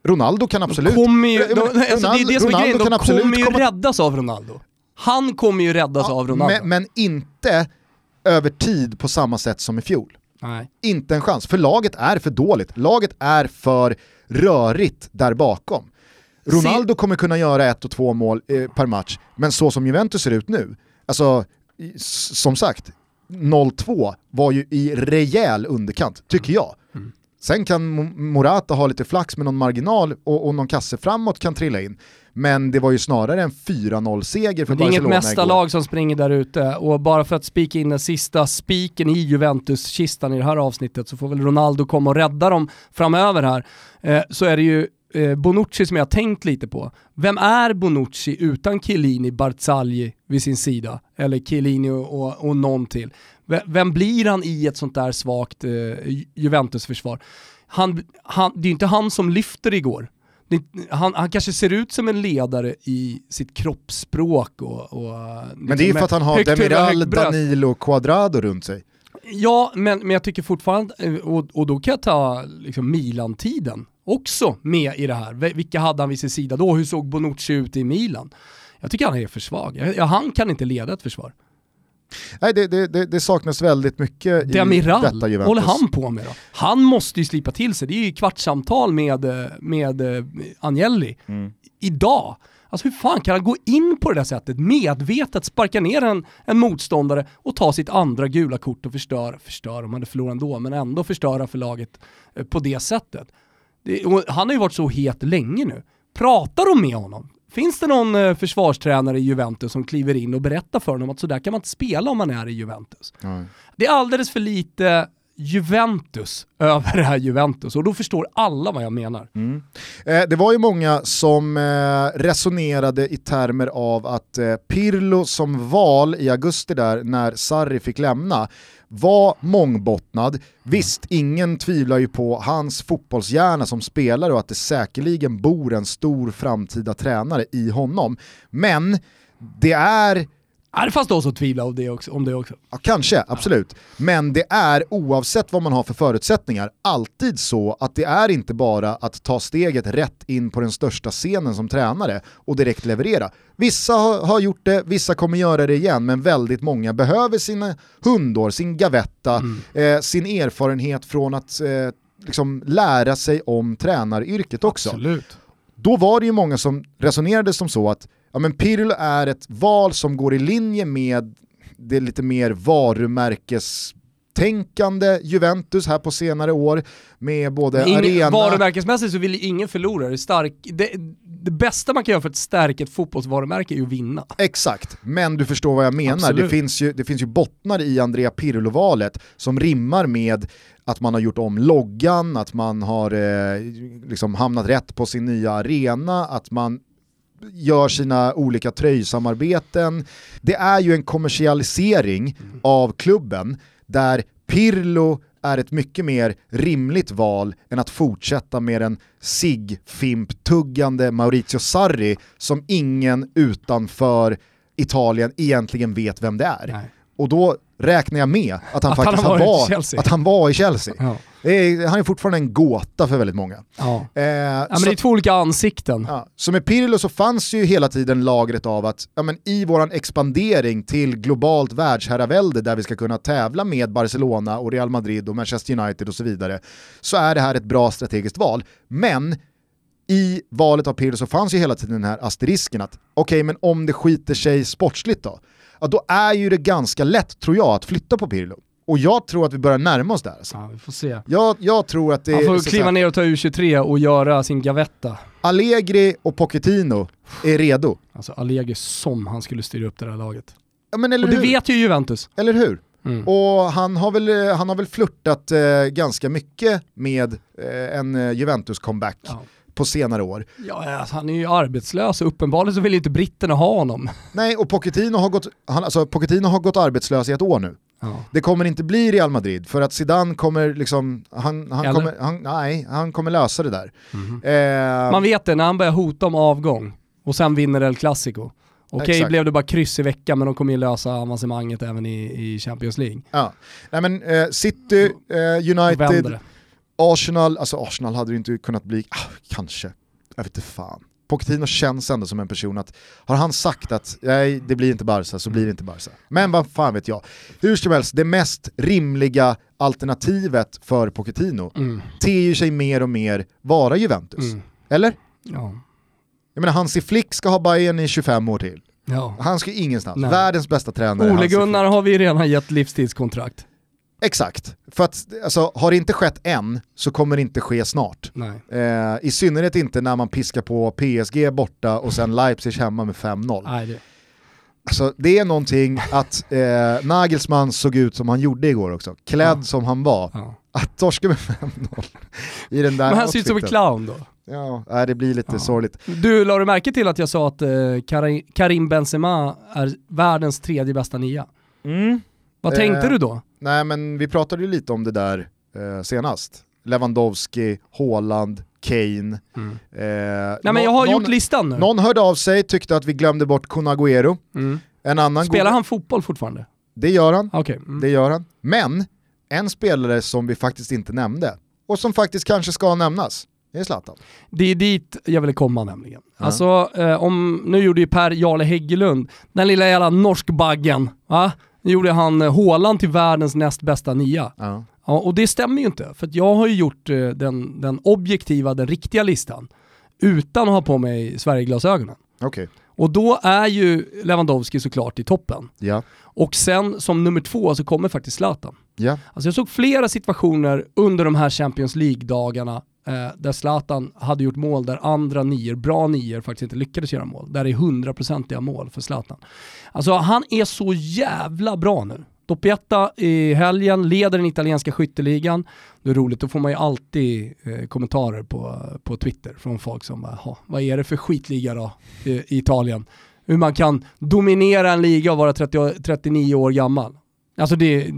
Ronaldo kan absolut... Mm. Kommer ju, de, alltså det är det som är Ronaldo grejen, kan de absolut kommer ju komma- räddas av Ronaldo. Han kommer ju räddas av Ronaldo. men, men inte över tid på samma sätt som i fjol. Nej. Inte en chans, för laget är för dåligt. Laget är för rörigt där bakom. Ronaldo kommer kunna göra ett och två mål eh, per match, men så som Juventus ser ut nu, alltså som sagt, 0-2 var ju i rejäl underkant, tycker jag. Sen kan Mo- Morata ha lite flax med någon marginal och, och någon kasse framåt kan trilla in. Men det var ju snarare en 4-0-seger för Men det är inget Barcelona igår. mästarlag som springer där ute och bara för att spika in den sista spiken i Juventus-kistan i det här avsnittet så får väl Ronaldo komma och rädda dem framöver här. Eh, så är det ju eh, Bonucci som jag har tänkt lite på. Vem är Bonucci utan Chiellini, Barzagli vid sin sida? Eller Chiellini och, och, och någon till. V- Vem blir han i ett sånt där svagt eh, Ju- Juventus-försvar? Han, han, det är inte han som lyfter igår. Han, han kanske ser ut som en ledare i sitt kroppsspråk och... och Men det är ju för att han har Demiral, Danilo och Quadrado runt sig. Ja, men, men jag tycker fortfarande, eh, och, och då kan jag ta liksom Milan-tiden också med i det här. Vilka hade han vid sin sida då? Hur såg Bonucci ut i Milan? Jag tycker han är för svag. Ja, han kan inte leda ett försvar. Nej, det, det, det, det saknas väldigt mycket i Demiral, detta Juventus. håller han på med då? Han måste ju slipa till sig. Det är ju kvartssamtal med, med eh, Agnelli Mm. idag. Alltså hur fan kan han gå in på det där sättet, medvetet sparka ner en, en motståndare och ta sitt andra gula kort och förstöra, förstöra, om han hade förlorat ändå, men ändå förstöra för laget eh, på det sättet. Han har ju varit så het länge nu. Pratar de med honom? Finns det någon eh, försvarstränare i Juventus som kliver in och berättar för honom att sådär kan man inte spela om man är i Juventus? Ja. Det är alldeles för lite Juventus över det här Juventus och då förstår alla vad jag menar. Mm. Eh, det var ju många som eh, resonerade i termer av att eh, Pirlo som val i augusti där när Sarri fick lämna var mångbottnad. Visst, ingen tvivlar ju på hans fotbollshjärna som spelare och att det säkerligen bor en stor framtida tränare i honom. Men det är Ja, det fanns de som tvivlade om det också. Om det också. Ja, kanske, absolut. Men det är oavsett vad man har för förutsättningar alltid så att det är inte bara att ta steget rätt in på den största scenen som tränare och direkt leverera. Vissa har, gjort det, vissa kommer göra det igen, men väldigt många behöver sina hundår, sin gavetta, eh, sin erfarenhet från att eh, liksom lära sig om tränaryrket också Absolut. då var det ju många som resonerade som så att ja, men Pirlo är ett val som går i linje med det lite mer varumärkestänkande Juventus här på senare år med både Ingen, arena... Varumärkesmässigt så vill ingen förlora. Det stark, det, det bästa man kan göra för att stärka ett fotbollsvarumärke är ju att vinna. Exakt, men du förstår vad jag menar. Det finns, ju, det finns ju bottnar i Andrea Pirlo-valet som rimmar med att man har gjort om loggan, att man har eh, liksom hamnat rätt på sin nya arena, att man gör sina olika tröjsamarbeten. Det är ju en kommersialisering mm. av klubben där Pirlo är ett mycket mer rimligt val än att fortsätta med en sig-fimp-tuggande Maurizio Sarri som ingen utanför Italien egentligen vet vem det är. Nej. Och då räknar jag med att han att faktiskt han var, att han var i Chelsea. Ja. Är, han är fortfarande en gåta för väldigt många. Ja. Eh, ja, men så, det är två olika ansikten. Ja, så med Pirlo så fanns ju hela tiden lagret av att ja, men i våran expandering till globalt världsherravälde där vi ska kunna tävla med Barcelona och Real Madrid och Manchester United och så vidare, så är det här ett bra strategiskt val. Men i valet av Pirlo så fanns ju hela tiden den här asterisken att okej, okay, men om det skiter sig sportsligt då? ja, då är ju det ganska lätt, tror jag, att flytta på Pirlo. Och jag tror att vi börjar närma oss där. Alltså. Ja, vi får se. Jag, jag tror att det Han får kliva ner och ta U23 och göra sin gavetta. Allegri och Pochettino är redo. Alltså Allegri som han skulle styra upp det här laget. Ja, men eller och det hur? vet ju Juventus. Eller hur? Mm. Och han har väl, han har väl flörtat eh, ganska mycket med eh, en eh, Juventus-comeback. Ja på senare år. Ja, alltså, han är ju arbetslös och uppenbarligen så vill inte britterna ha honom. Nej, och Pochettino har gått, han, alltså, Pochettino har gått arbetslös i ett år nu. Ja. Det kommer inte bli Real Madrid för att Zidane kommer liksom, han, han, kommer, han, nej, han kommer lösa det där. Mm eh, Man vet det när han börjar hota om avgång och sen vinner El Clasico. Okej okay, blev det bara kryss i veckan men de kommer ju lösa avancemanget även i, i Champions League. Ja, nej men eh, City, eh, United, Arsenal, alltså Arsenal hade det inte kunnat bli, ah, kanske, jag vet inte fan. Pochettino känns ändå som en person att, har han sagt att nej, det blir inte Barca så blir det inte Barca. Men vad fan vet jag. Hur som helst, det mest rimliga alternativet för Pochettino mm. ter sig mer och mer vara Juventus. Mm. Eller? Ja. Jag menar Hansi Flick ska ha Bayern i 25 år till. Ja. Han ska ingenstans. Nej. Världens bästa tränare. Ole Gunnar har vi redan gett livstidskontrakt. Exakt, för att alltså, har det inte skett än så kommer det inte ske snart. Eh, I synnerhet inte när man piskar på PSG borta och sen Leipzig hemma med 5-0. det. Alltså, det är någonting att eh, Nagelsmann såg ut som han gjorde igår också, klädd ja. som han var. Ja. Att torska med 5-0 i den där Men han ser ut som en clown då. Ja, det blir lite ja. sorgligt. Du, la du märke till att jag sa att eh, Karim Benzema är världens tredje bästa nia? Mm. Vad tänkte eh, du då? Nej men vi pratade ju lite om det där eh, senast. Lewandowski, Haaland, Kane. Mm. Eh, Nej men jag har någon, gjort listan nu. Någon hörde av sig, tyckte att vi glömde bort Kun Agüero. Mm. En annan Spelar han fotboll fortfarande? Det gör han. Okay. Mm. Det gör han. Men en spelare som vi faktiskt inte nämnde, och som faktiskt kanske ska nämnas, det är Zlatan. Det är dit jag ville komma nämligen. Mm. Alltså, eh, om, nu gjorde ju Per Jarle Häggelund, den lilla jävla norskbaggen, va? Gjorde han eh, Håland till världens näst bästa nia. Ja. ja. och det stämmer ju inte, för jag har ju gjort eh, den, den objektiva, den riktiga listan utan att ha på mig Sverigeglasögonen. Okay. Och då är ju Lewandowski såklart i toppen. Ja. Och sen som nummer två så kommer faktiskt Zlatan. Ja. Alltså jag såg flera situationer under de här Champions League-dagarna eh, där Zlatan hade gjort mål där andra nior, bra nior, faktiskt inte lyckades göra mål. Där det är hundraprocentiga mål för Zlatan. Alltså han är så jävla bra nu. Doppietta i helgen leder den italienska skytteligan. Det är roligt, då får man ju alltid eh, kommentarer på, på Twitter från folk som bara, vad är det för skitliga då i, i Italien? Hur man kan dominera en liga och vara 30, 39 år gammal. Alltså det,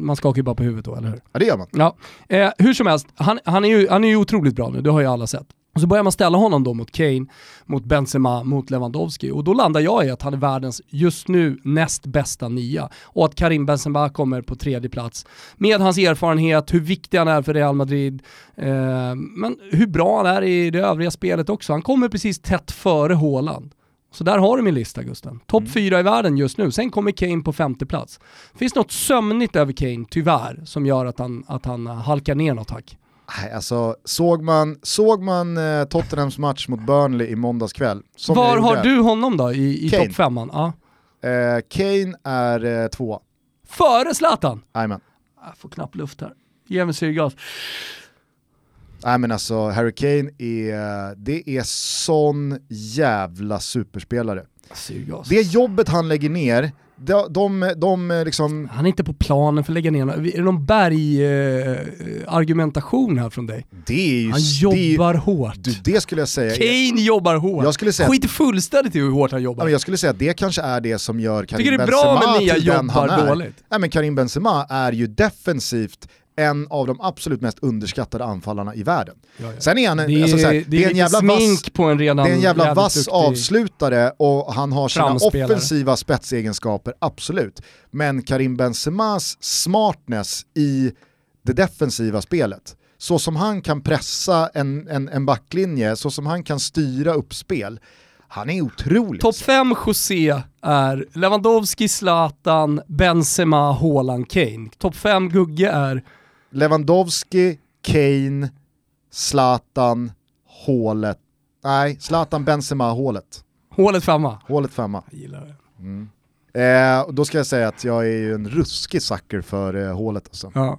man skakar ju bara på huvudet då, eller hur? Ja det gör man. Ja. Eh, hur som helst, han, han, är ju, han är ju otroligt bra nu, det har ju alla sett. Och så börjar man ställa honom då mot Kane, mot Benzema, mot Lewandowski och då landar jag i att han är världens, just nu, näst bästa nia. Och att Karim Benzema kommer på tredje plats. Med hans erfarenhet, hur viktig han är för Real Madrid, eh, men hur bra han är i det övriga spelet också. Han kommer precis tätt före Haaland. Så där har du min lista Gusten. Topp mm. fyra i världen just nu, sen kommer Kane på femte plats. Finns något sömnigt över Kane, tyvärr, som gör att han, att han halkar ner något hack? Nej, alltså, såg man, såg man eh, Tottenhams match mot Burnley i måndags kväll? Var har du honom då i, i topp femman? Ja. Eh, Kane är eh, två. Före Zlatan? Jajamän. Jag får knappt luft här. Ge mig syrgas. Nej men alltså Harry Kane är, det är sån jävla superspelare. Det jobbet han lägger ner, de, de, de liksom... Han är inte på planen för att lägga ner Är det någon berg-argumentation här från dig? Ju... Han jobbar det, hårt. Du, det skulle jag säga. Kane jobbar hårt. Jag skulle säga, Skiter fullständigt i hur hårt han jobbar. Jag skulle säga att det kanske är det som gör Karim Benzema till den han är. dåligt. Nej, men Karim Benzema är ju defensivt en av de absolut mest underskattade anfallarna i världen. Ja, ja. Sen är han Det en, är, alltså, här, det är, det är en jävla vass, på en redan det är en jävla vass avslutare och han har sina offensiva spetsegenskaper, absolut. Men Karim Benzemas smartness i det defensiva spelet, så som han kan pressa en, en, en backlinje, så som han kan styra upp spel, han är otrolig. Topp 5 José är Lewandowski, Zlatan, Benzema, Haaland, Kane. Topp 5 Gugge är Lewandowski, Kane, Zlatan, hålet. Nej, Zlatan, Benzema, hålet. hålet femma. Hålet femma. Jag gillar det. Eh, och då ska jag säga att jag är ju en ruskig sucker för eh, hålet. Alltså. Ja.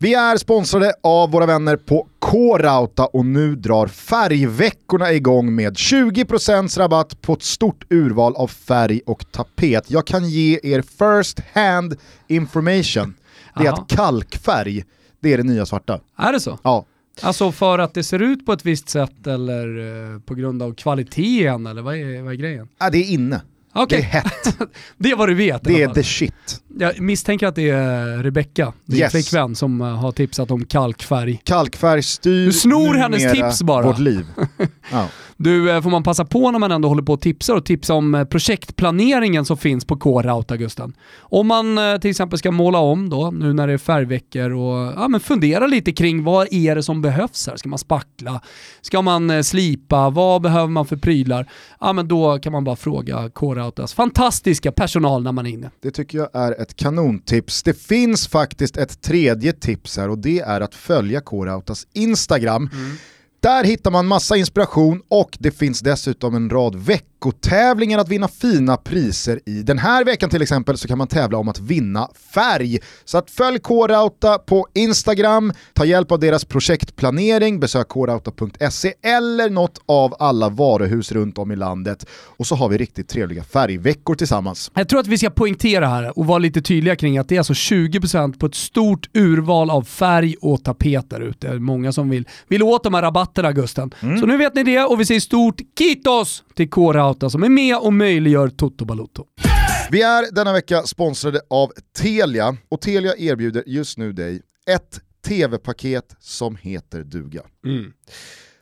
Vi är sponsrade av våra vänner på K-Rauta och nu drar färgveckorna igång med 20% rabatt på ett stort urval av färg och tapet. Jag kan ge er first hand information. Det är att kalkfärg, det är det nya svarta. Är det så? Ja, Alltså för att det ser ut på ett visst sätt eller eh, på grund av kvaliteten eller vad är, vad är grejen? ah, det är inne. Okej, Det är hett. det är vad du vet Det är the shit. Jag misstänker att det är Rebecca, din Yes. flickvän, som eh, har tipsat om kalkfärg. Kalkfärg styr Du snor hennes tips bara. vårt liv. Ja. Du, eh, får man passa på när man ändå håller på och tipsar och tipsa om eh, projektplaneringen som finns på K-Rauta, Gusten. Om man till exempel ska måla om då, nu när det är färgveckor och ja, men fundera lite kring vad är det som behövs här? Ska man spackla? Ska man slipa? Vad behöver man för prylar? Ja, men då kan man bara fråga K-Rautas fantastiska personal när man är inne. Det tycker jag är ett kanontips. Det finns faktiskt ett tredje tips här och det är att följa K-Rautas Instagram. Mm. Där hittar man massa inspiration och det finns dessutom en rad veckotävlingar att vinna fina priser i. Den här veckan till exempel så kan man tävla om att vinna färg. Så att följ K-Rauta på Instagram, ta hjälp av deras projektplanering, besök krauta.se eller något av alla varuhus runt om i landet. Och så har vi riktigt trevliga färgveckor tillsammans. Jag tror att vi ska poängtera här och vara lite tydliga kring att det är alltså 20% på ett stort urval av färg och tapet där ute. Det är många som vill, vill åt de här rabatterna Gusten. Så nu vet ni det och vi säger stort kitos till K-Rauta som är med och möjliggör Toto Balotto. Vi är denna vecka sponsrade av Telia och Telia erbjuder just nu dig ett tv-paket som heter duga.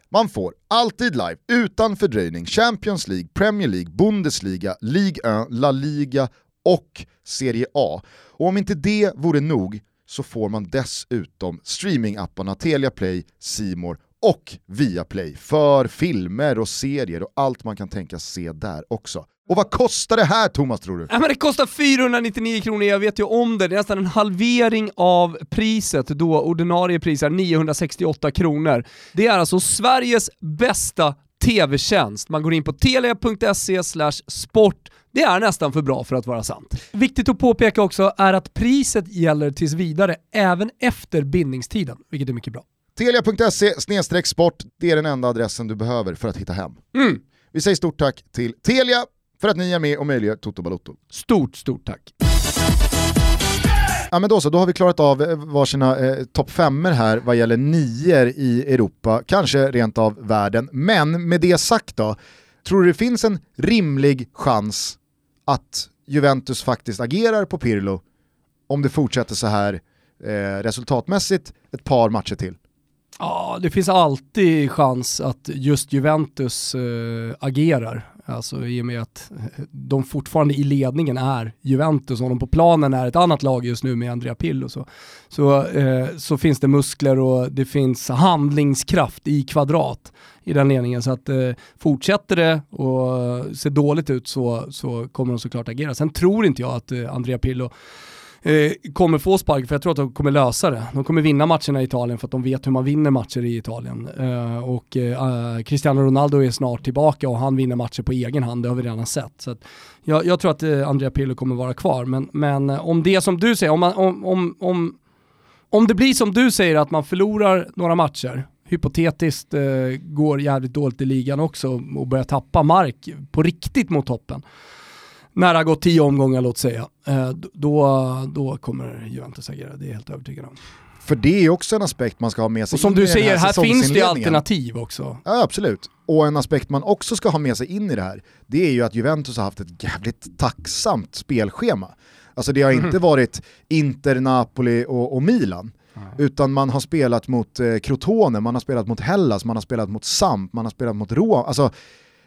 Man får alltid live, utan fördröjning, Champions League, Premier League, Bundesliga, Ligue 1, La Liga och Serie A. Och om inte det vore nog så får man dessutom streamingapparna Telia Play, Simor och Viaplay för filmer och serier och allt man kan tänka se där också. Och vad kostar det här Thomas tror du? Ja, men det kostar 499 kronor, jag vet ju om det. Det är nästan en halvering av priset då ordinarie pris är 968 kronor. Det är alltså Sveriges bästa tv-tjänst. Man går in på telia.se sport. Det är nästan för bra för att vara sant. Viktigt att påpeka också är att priset gäller tills vidare även efter bindningstiden, vilket är mycket bra. Telia.se sport, det är den enda adressen du behöver för att hitta hem. Mm. Vi säger stort tack till Telia för att ni är med och möjliggör Toto Balotto. Stort, stort tack. Ja men då så, då har vi klarat av eh, varsina eh, topp femmer här vad gäller nior i Europa, kanske rent av världen. Men med det sagt då, tror du det finns en rimlig chans att Juventus faktiskt agerar på Pirlo om det fortsätter så här eh, resultatmässigt ett par matcher till? Ja, det finns alltid chans att just Juventus äh, agerar. Alltså i och med att eh, de fortfarande i ledningen är Juventus och de på planen är ett annat lag just nu med Andrea Pirlo. Så, så, eh, så finns det muskler och det finns handlingskraft i kvadrat i den ledningen. Så att eh, fortsätter det och ser dåligt ut så, så kommer de såklart agera. Sen tror inte jag att eh, Andrea Pillo eh, kommer få spark för jag tror att de kommer lösa det. De kommer vinna matcherna i Italien för att de vet hur man vinner matcher i Italien. Eh, och eh, Cristiano Ronaldo är snart tillbaka och han vinner matcher på egen hand, det har vi redan sett. Så att jag, jag tror att eh, Andrea Pirlo kommer vara kvar, men, men eh, om det som du säger, om, man, om, om, om om det blir som du säger att man förlorar några matcher, hypotetiskt eh, går jävligt dåligt i ligan också och börjar tappa mark på riktigt mot toppen. När det har gått tio omgångar låt säga, eh, då, då kommer Juventus agera, det är jag helt övertygad om. För det är också en aspekt man ska ha med sig Och som in i du den säger, här finns det alternativ också. Ja, absolut. Och en aspekt man också ska ha med sig in i det här, det är ju att Juventus har haft ett jävligt tacksamt spelschema. Alltså det har Mhm. inte varit Inter, Napoli och, och Milan. Utan man har spelat mot eh, Crotone, man har spelat mot Hellas, man har spelat mot Samp, man har spelat mot Roma. Alltså,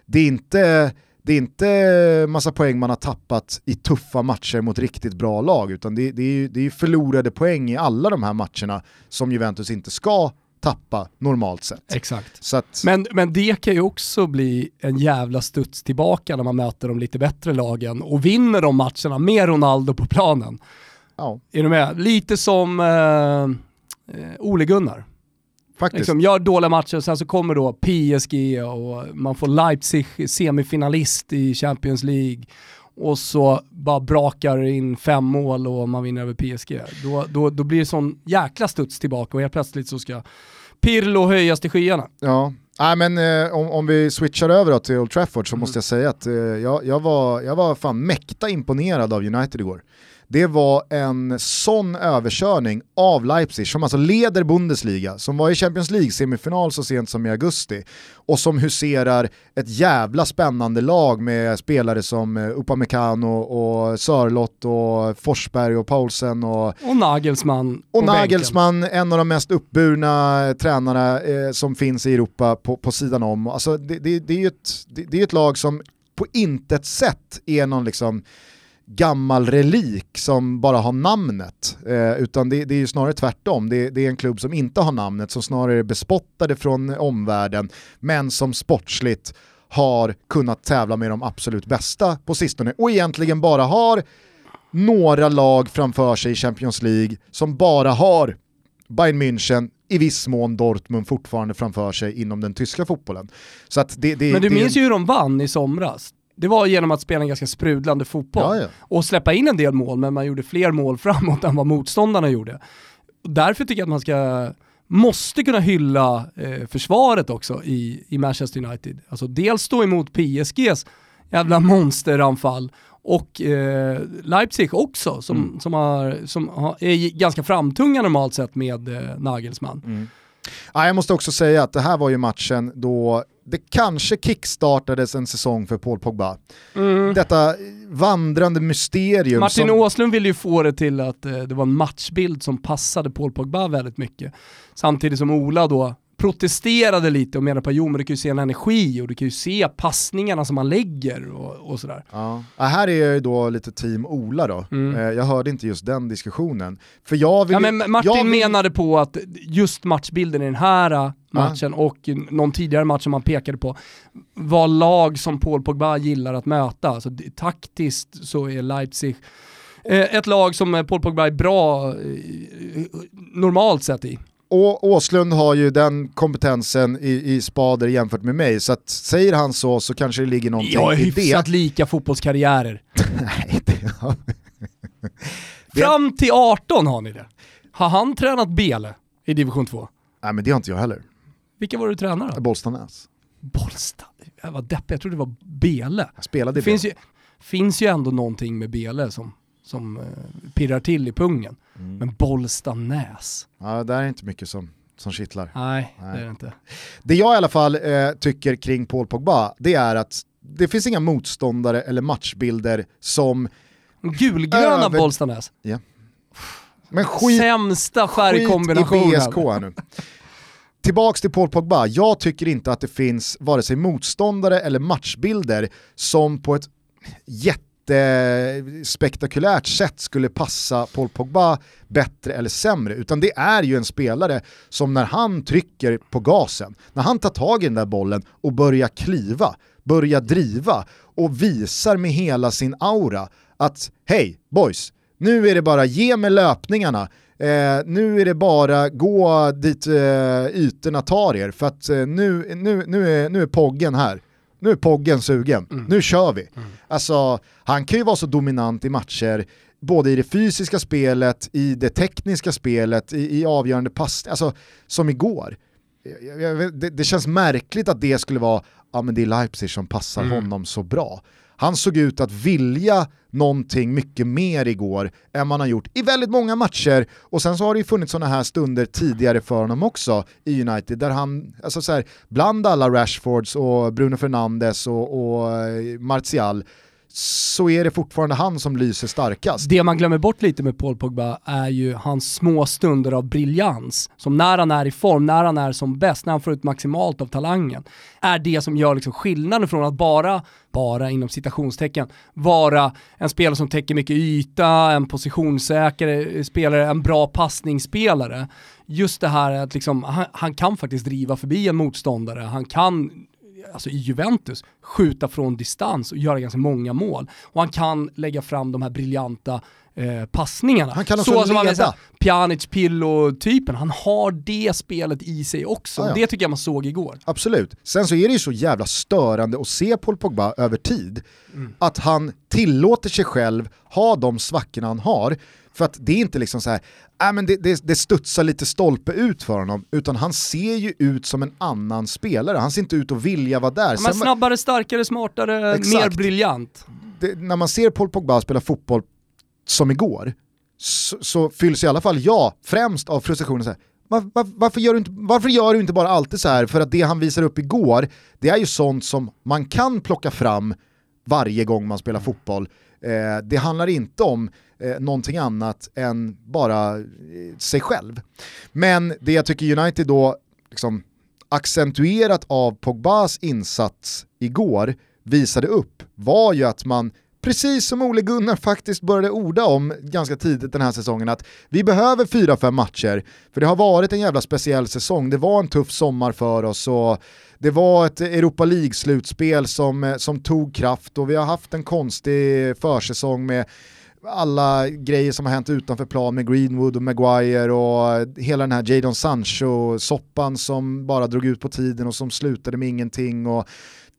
det är inte det är inte massa poäng man har tappat i tuffa matcher mot riktigt bra lag, utan det, det, är, ju- det är förlorade poäng i alla de här matcherna som Juventus inte ska tappa normalt sett. Exakt. Att, Men, men det kan ju också bli en jävla studs tillbaka när man möter de lite bättre lagen och vinner de matcherna med Ronaldo på planen. ja, Är du med? Lite som eh, eh, Ole Gunnar. Faktiskt. Liksom, gör dåliga matcher och sen så kommer då PSG och man får Leipzig semifinalist i Champions League och så bara brakar in fem mål och man vinner över PSG. Då, då, då blir det sån jäkla studs tillbaka och helt plötsligt så ska Pirlo höjas till skyarna. Ja. Nej, men eh, om, om vi switchar över då till Old Trafford så Mm. måste jag säga att eh, jag, jag, var, jag var fan mäkta imponerad av United igår. Det var en sån överkörning av Leipzig som alltså leder Bundesliga, som var i Champions League-semifinal så sent som i augusti och som huserar ett jävla spännande lag med spelare som eh, Upamecano och Sörlott och Forsberg och Paulsen och Och Nagelsmann och på bänken. Nagelsmann, en av de mest uppburna eh, tränarna eh, som finns i Europa på, på sidan om. Alltså, det, det, det är ju ett, det, det är ett lag som på intet sätt är någon liksom gammal relik som bara har namnet. Eh, utan det, det är ju snarare tvärtom. Det, det är en klubb som inte har namnet, som snarare är bespottade från omvärlden, men som sportsligt har kunnat tävla med de absolut bästa på sistone och egentligen bara har några lag framför sig i Champions League som bara har Bayern München, i viss mån Dortmund fortfarande framför sig inom den tyska fotbollen. Så att det, det, Men du det, minns ju hur de vann i somras. Det var genom att spela en ganska sprudlande fotboll. Ja, ja. Och släppa in en del mål, men man gjorde fler mål framåt än vad motståndarna gjorde. Därför tycker jag att man ska, måste kunna hylla eh, försvaret också i, i Manchester United. Alltså dels stå emot PSGs jävla monsteranfall och eh, Leipzig också som, Mm. som, har, som har, är ganska framtunga normalt sett med eh, Nagelsmann. Ja, jag måste också säga att det här var ju matchen då det kanske kickstartades en säsong för Paul Pogba. Detta vandrande mysterium Mm. Martin som... Åslund ville ju få det till att eh, det var en matchbild som passade Paul Pogba väldigt mycket. Samtidigt som Ola då protesterade lite och menade på jo men du kan ju se en energi och du kan ju se passningarna som han lägger och, och sådär. Ja. Ja, här är jag ju då lite team Ola då. Mm. Eh, jag hörde inte just den diskussionen. För jag vill, Ja, men Martin vill, menade på att just matchbilden i den här matchen och någon tidigare match som man pekade på var lag som Paul Pogba gillar att möta. Alltså, det- taktiskt så är Leipzig eh, ett lag som Paul Pogba är bra eh, normalt sett i. Och Åslund har ju den kompetensen i, i spader jämfört med mig, så att säger han så så kanske det ligger någonting Jag i det. hyfsat lika fotbollskarriärer. Nej, det Det- Fram till 18 har ni det. Har han tränat Bele i division 2? Nej men det har inte jag heller. Vilka var du tränare då? Bollstanäs. Bollstad. Jag var deppig, jag trodde det var Bele. Jag spelade Det i finns Bele. ju, finns ju ändå någonting med Bele som, som eh, pirrar till i pungen. Mm. Men Bollstanäs, Ja, där är inte mycket som, som kittlar. nej, Nej. det är det inte. Det jag i alla fall eh, tycker kring Paul Pogba, det är att det finns inga motståndare eller matchbilder som, Gulgröna Över- Bollstanäs. men skit Sämsta Skit färgkombinationen. i BSK här nu. Tillbaks till Paul Pogba, jag tycker inte att det finns vare sig motståndare eller matchbilder som på ett spektakulärt sätt skulle passa Paul Pogba bättre eller sämre, utan det är ju en spelare som när han trycker på gasen, när han tar tag i den där bollen och börjar kliva, börjar driva och visar med hela sin aura att hej boys, nu är det bara ge mig löpningarna, eh, nu är det bara gå dit eh, ytorna tar er för att eh, nu, nu, nu, är, nu är poggen här. Nu är poggen sugen, nu kör vi. Alltså, han kan ju vara så dominant i matcher både i det fysiska spelet, i det tekniska spelet, i, i avgörande pass, alltså som igår. Det, det, känns märkligt att det skulle vara, ja men det är Leipzig som passar mm. honom så bra. Han såg ut att vilja någonting mycket mer igår än man har gjort i väldigt många matcher. Och sen så har det ju funnits sådana här stunder tidigare för honom också i United, där han, alltså så här, bland alla Rashfords och Bruno Fernandes och, och eh, Martial, så är det fortfarande han som lyser starkast. Det man glömmer bort lite med Paul Pogba är ju hans små stunder av briljans. Som när han är i form, när han är som bäst, när han får ut maximalt av talangen. Är det som gör liksom skillnaden från att bara, bara inom citationstecken, vara en spelare som täcker mycket yta, en positionssäker eh, spelare, en bra passningsspelare. Just det här att liksom, han, han kan faktiskt driva förbi en motståndare, han kan alltså i Juventus, skjuta från distans och göra ganska många mål. Och han kan lägga fram de här briljanta eh, passningarna. Han kan också så, leda. Som Pjanic, Pillo-typen, han har det spelet i sig också. Ah, ja. Det tycker jag man såg igår. Absolut. Sen så är det ju så jävla störande att se Paul Pogba över tid. Mm. Att han tillåter sig själv ha de svackorna han har. För att det är inte liksom så här, äh, men det, det, det studsar lite stolpe ut för honom, utan han ser ju ut som en annan spelare. Han ser inte ut att vilja vara där. Men snabbare, starkare, smartare, exakt. mer briljant. Det, när man ser Paul Pogba spela fotboll som igår, så, så fylls i alla fall jag främst av frustrationen så här, var, var, varför, gör du inte, varför gör du inte bara alltid så här? För att det han visar upp igår, det är ju sånt som man kan plocka fram varje gång man spelar fotboll. Eh, det handlar inte om eh, någonting annat än bara eh, sig själv. Men det jag tycker United då, liksom, accentuerat av Pogbas insats igår, visade upp var ju att man precis som Ole Gunnar faktiskt började orda om ganska tidigt den här säsongen, att vi behöver fyra fem matcher, för det har varit en jävla speciell säsong, det var en tuff sommar för oss och det var ett Europa League-slutspel som, eh, som tog kraft och vi har haft en konstig försäsong med alla grejer som har hänt utanför plan med Greenwood och Maguire och hela den här Jadon Sancho-soppan som bara drog ut på tiden och som slutade med ingenting och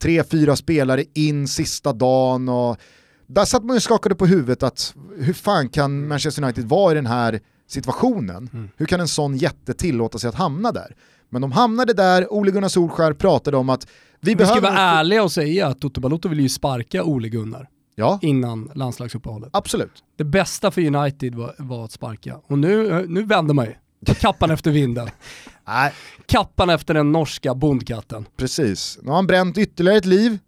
tre, fyra spelare in sista dagen och där satt man ju skakade på huvudet att hur fan kan Manchester United vara i den här situationen? Mm. Hur kan en sån jätte tillåta sig att hamna där? Men de hamnade där, Ole Gunnar Solskär pratade om att vi, vi behöver... Vi ska vara ärliga och säga att Toto Balotto vill ju sparka Ole Gunnar. Ja. innan landslagsuppehållet. Absolut. Det bästa för United var, var att sparka. Och nu, nu vänder man ju. Kappan efter vinden. Nej. Kappan efter den norska bondkatten. Precis. Nu har han bränt ytterligare ett liv.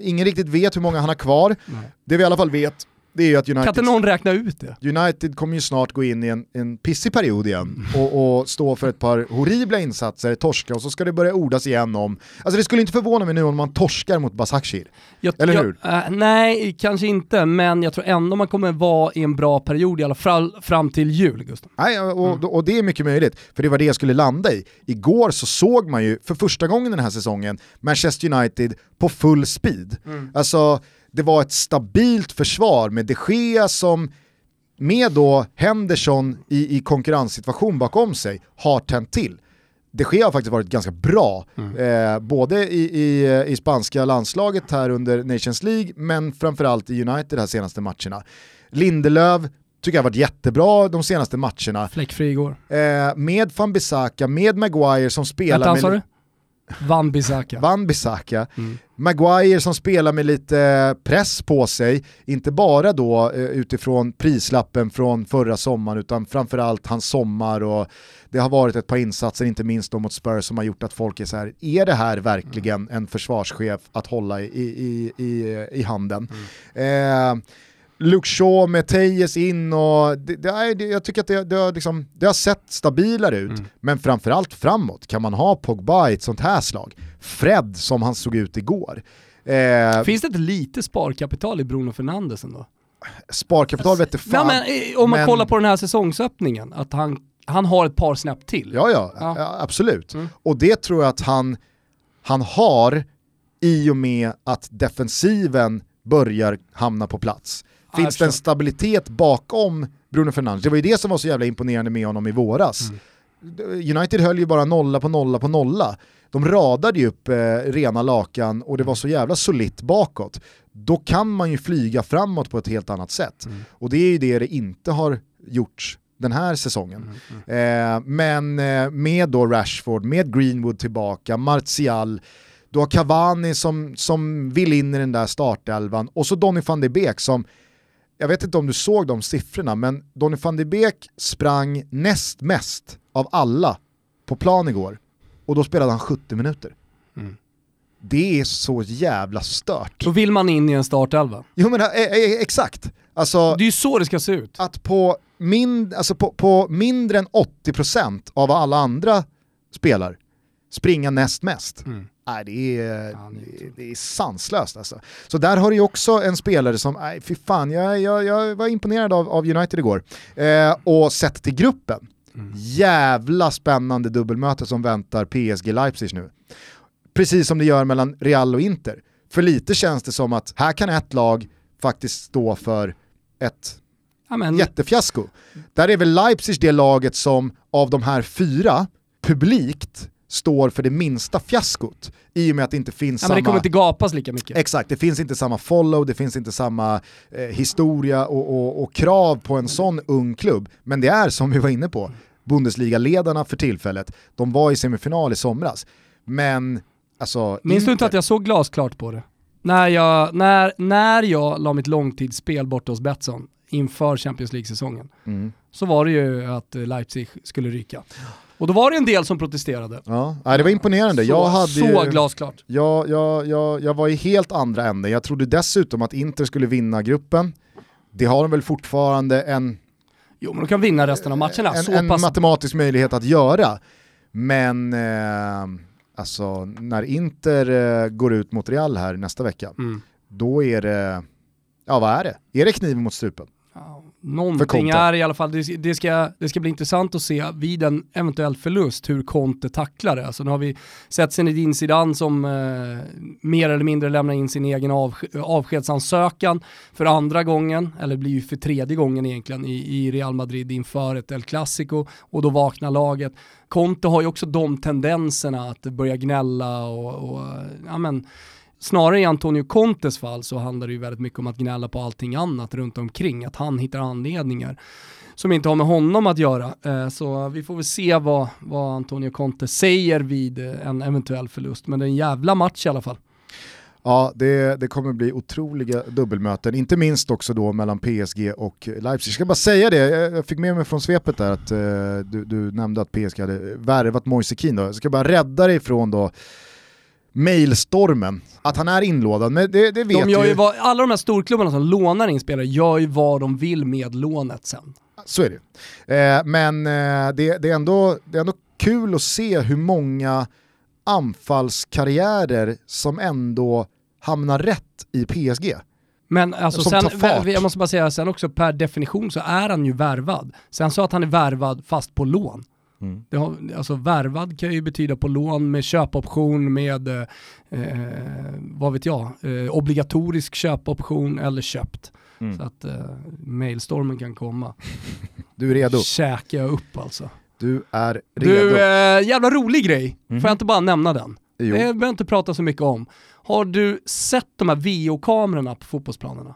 Ingen riktigt vet hur många han har kvar. Nej. Det vi i alla fall vet det är ju att United... Kan inte någon räkna ut det? United kommer ju snart gå in i en, en pissig period igen och, och, stå för ett par horribla insatser, torska och så ska det börja ordas igen om... Alltså det skulle inte förvåna mig nu om man torskar mot Basakshir. Eller jag, hur? Äh, nej, kanske inte, men jag tror ändå man kommer vara i en bra period i alla fall fram till jul, Gustav. Nej, och, mm. och, det är mycket möjligt, för det var det jag skulle landa i. Igår så såg man ju för första gången den här säsongen Manchester United på full speed. Mm. Alltså det var ett stabilt försvar med de Gea som med då Henderson i, i konkurrenssituation bakom sig har tänt till. De Gea har faktiskt varit ganska bra, mm. eh, både i, i, i, spanska landslaget här under Nations League, men framförallt i United de här senaste matcherna. Lindelöf tycker jag har varit jättebra de senaste matcherna. Fläckfri igår. Eh, med van Bissaka, med Maguire som spelar Vänta, med... Van Bissaka. Van Bissaka. Mm. Maguire som spelar med lite press på sig, inte bara då eh, utifrån prislappen från förra sommaren utan framförallt hans sommar och det har varit ett par insatser, inte minst då mot Spurs, som har gjort att folk är så här, är det här verkligen en försvarschef att hålla i, i, i, i handen? Mm. Eh, Luke Shaw med Tejes in och det, det, det, jag tycker att det, det, har liksom, det har sett stabilare ut. Mm. Men framförallt framåt, kan man ha Pogba i ett sånt här slag? Fred som han såg ut igår. Eh, Finns det inte lite sparkapital i Bruno Fernandes ändå? Sparkapital vet fan. Ja, men, eh, om man men... kollar på den här säsongsöppningen, att han, han har ett par snäpp till. Ja, ja, ja. absolut. Mm. Och det tror jag att han, han har i och med att defensiven börjar hamna på plats. Finns det en stabilitet bakom Bruno Fernandes? Det var ju det som var så jävla imponerande med honom i våras. Mm. United höll ju bara nolla på nolla på nolla. De radade ju upp eh, rena lakan och det var så jävla solitt bakåt. Då kan man ju flyga framåt på ett helt annat sätt. Mm. Och det är ju det det inte har gjorts den här säsongen. Mm, mm. Eh, men eh, med då Rashford, med Greenwood tillbaka, Martial, du har Cavani som, som vill in i den där startelvan och så Donny van de Beek som, jag vet inte om du såg de siffrorna, men Donny van de Beek sprang näst mest av alla på plan igår och då spelade han 70 minuter. Mm. Det är så jävla stört. Då vill man in i en startelva. Jo men eh, eh, exakt. Alltså, det är ju så det ska se ut. Att på, min, alltså på, på mindre än 80% av vad alla andra spelar springa näst mest. Mm. Nej, det är, ja, det är sanslöst alltså. Så där har du ju också en spelare som, nej fy fan, jag, jag, jag var imponerad av, av United igår. Eh, och sett till gruppen, mm. jävla spännande dubbelmöte som väntar PSG Leipzig nu. Precis som det gör mellan Real och Inter. För lite känns det som att här kan ett lag faktiskt stå för ett Amen. jättefiasko. Där är väl Leipzig det laget som av de här fyra publikt står för det minsta fiaskot i och med att det inte finns ja, samma... Men det kommer inte gapas lika mycket. Exakt, det finns inte samma follow, det finns inte samma eh, historia och, och, och, krav på en sån ung klubb. Men det är som vi var inne på, Bundesliga-ledarna för tillfället, de var i semifinal i somras. Men alltså... Minns du inte att jag såg glasklart på det? När jag, när, när jag la mitt långtidsspel borta hos Betsson inför Champions League-säsongen mm. så var det ju att Leipzig skulle ryka. Och då var det en del som protesterade. Ja, det var imponerande. Så, jag hade så ju, glasklart. Jag, jag, jag, jag var i helt andra änden. Jag trodde dessutom att Inter skulle vinna gruppen. Det har de väl fortfarande en... Jo men de kan vinna resten av matcherna. En, en pass... matematisk möjlighet att göra. Men eh, alltså när Inter eh, går ut mot Real här nästa vecka, mm. då är det, ja vad är det? Är det kniven mot strupen? Någonting är i alla fall, det, det, ska, det ska bli intressant att se vid en eventuell förlust hur Conte tacklar det. Alltså nu har vi sett Zinedine Zidane som eh, mer eller mindre lämnar in sin egen av, avskedsansökan för andra gången, eller blir ju för tredje gången egentligen i, i Real Madrid inför ett El Clasico och då vaknar laget. Conte har ju också de tendenserna att börja gnälla och, och ja men, Snarare i Antonio Contes fall så handlar det ju väldigt mycket om att gnälla på allting annat runt omkring, att han hittar anledningar som inte har med honom att göra. Eh, så vi får väl se vad, vad Antonio Conte säger vid eh, en eventuell förlust, men det är en jävla match i alla fall. Ja, det, det kommer bli otroliga dubbelmöten, inte minst också då mellan PSG och Leipzig. Jag ska bara säga det, jag fick med mig från svepet där att eh, du, du, nämnde att PSG hade värvat Moise Keane. Jag ska bara rädda dig från då mailstormen, att han är inlådad, men det, det vet de ju. Vad, alla de här storklubbarna som lånar in spelare gör ju vad de vill med lånet sen. Så är det. Eh, men eh, det, det, är ändå, det är ändå kul att se hur många anfallskarriärer som ändå hamnar rätt i PSG. Men alltså sen, jag måste bara säga, sen också per definition så är han ju värvad. Sen så att han är värvad fast på lån. Mm. Det har, alltså värvad kan ju betyda på lån med köpoption med, eh, vad vet jag, eh, obligatorisk köpoption eller köpt. Mm. Så att eh, mailstormen kan komma. Du är redo? Käkar jag upp alltså. Du är redo. Du, eh, jävla rolig grej. Mm. Får jag inte bara nämna den? Jo. Det behöver inte prata så mycket om. Har du sett de här VO-kamerorna på fotbollsplanerna?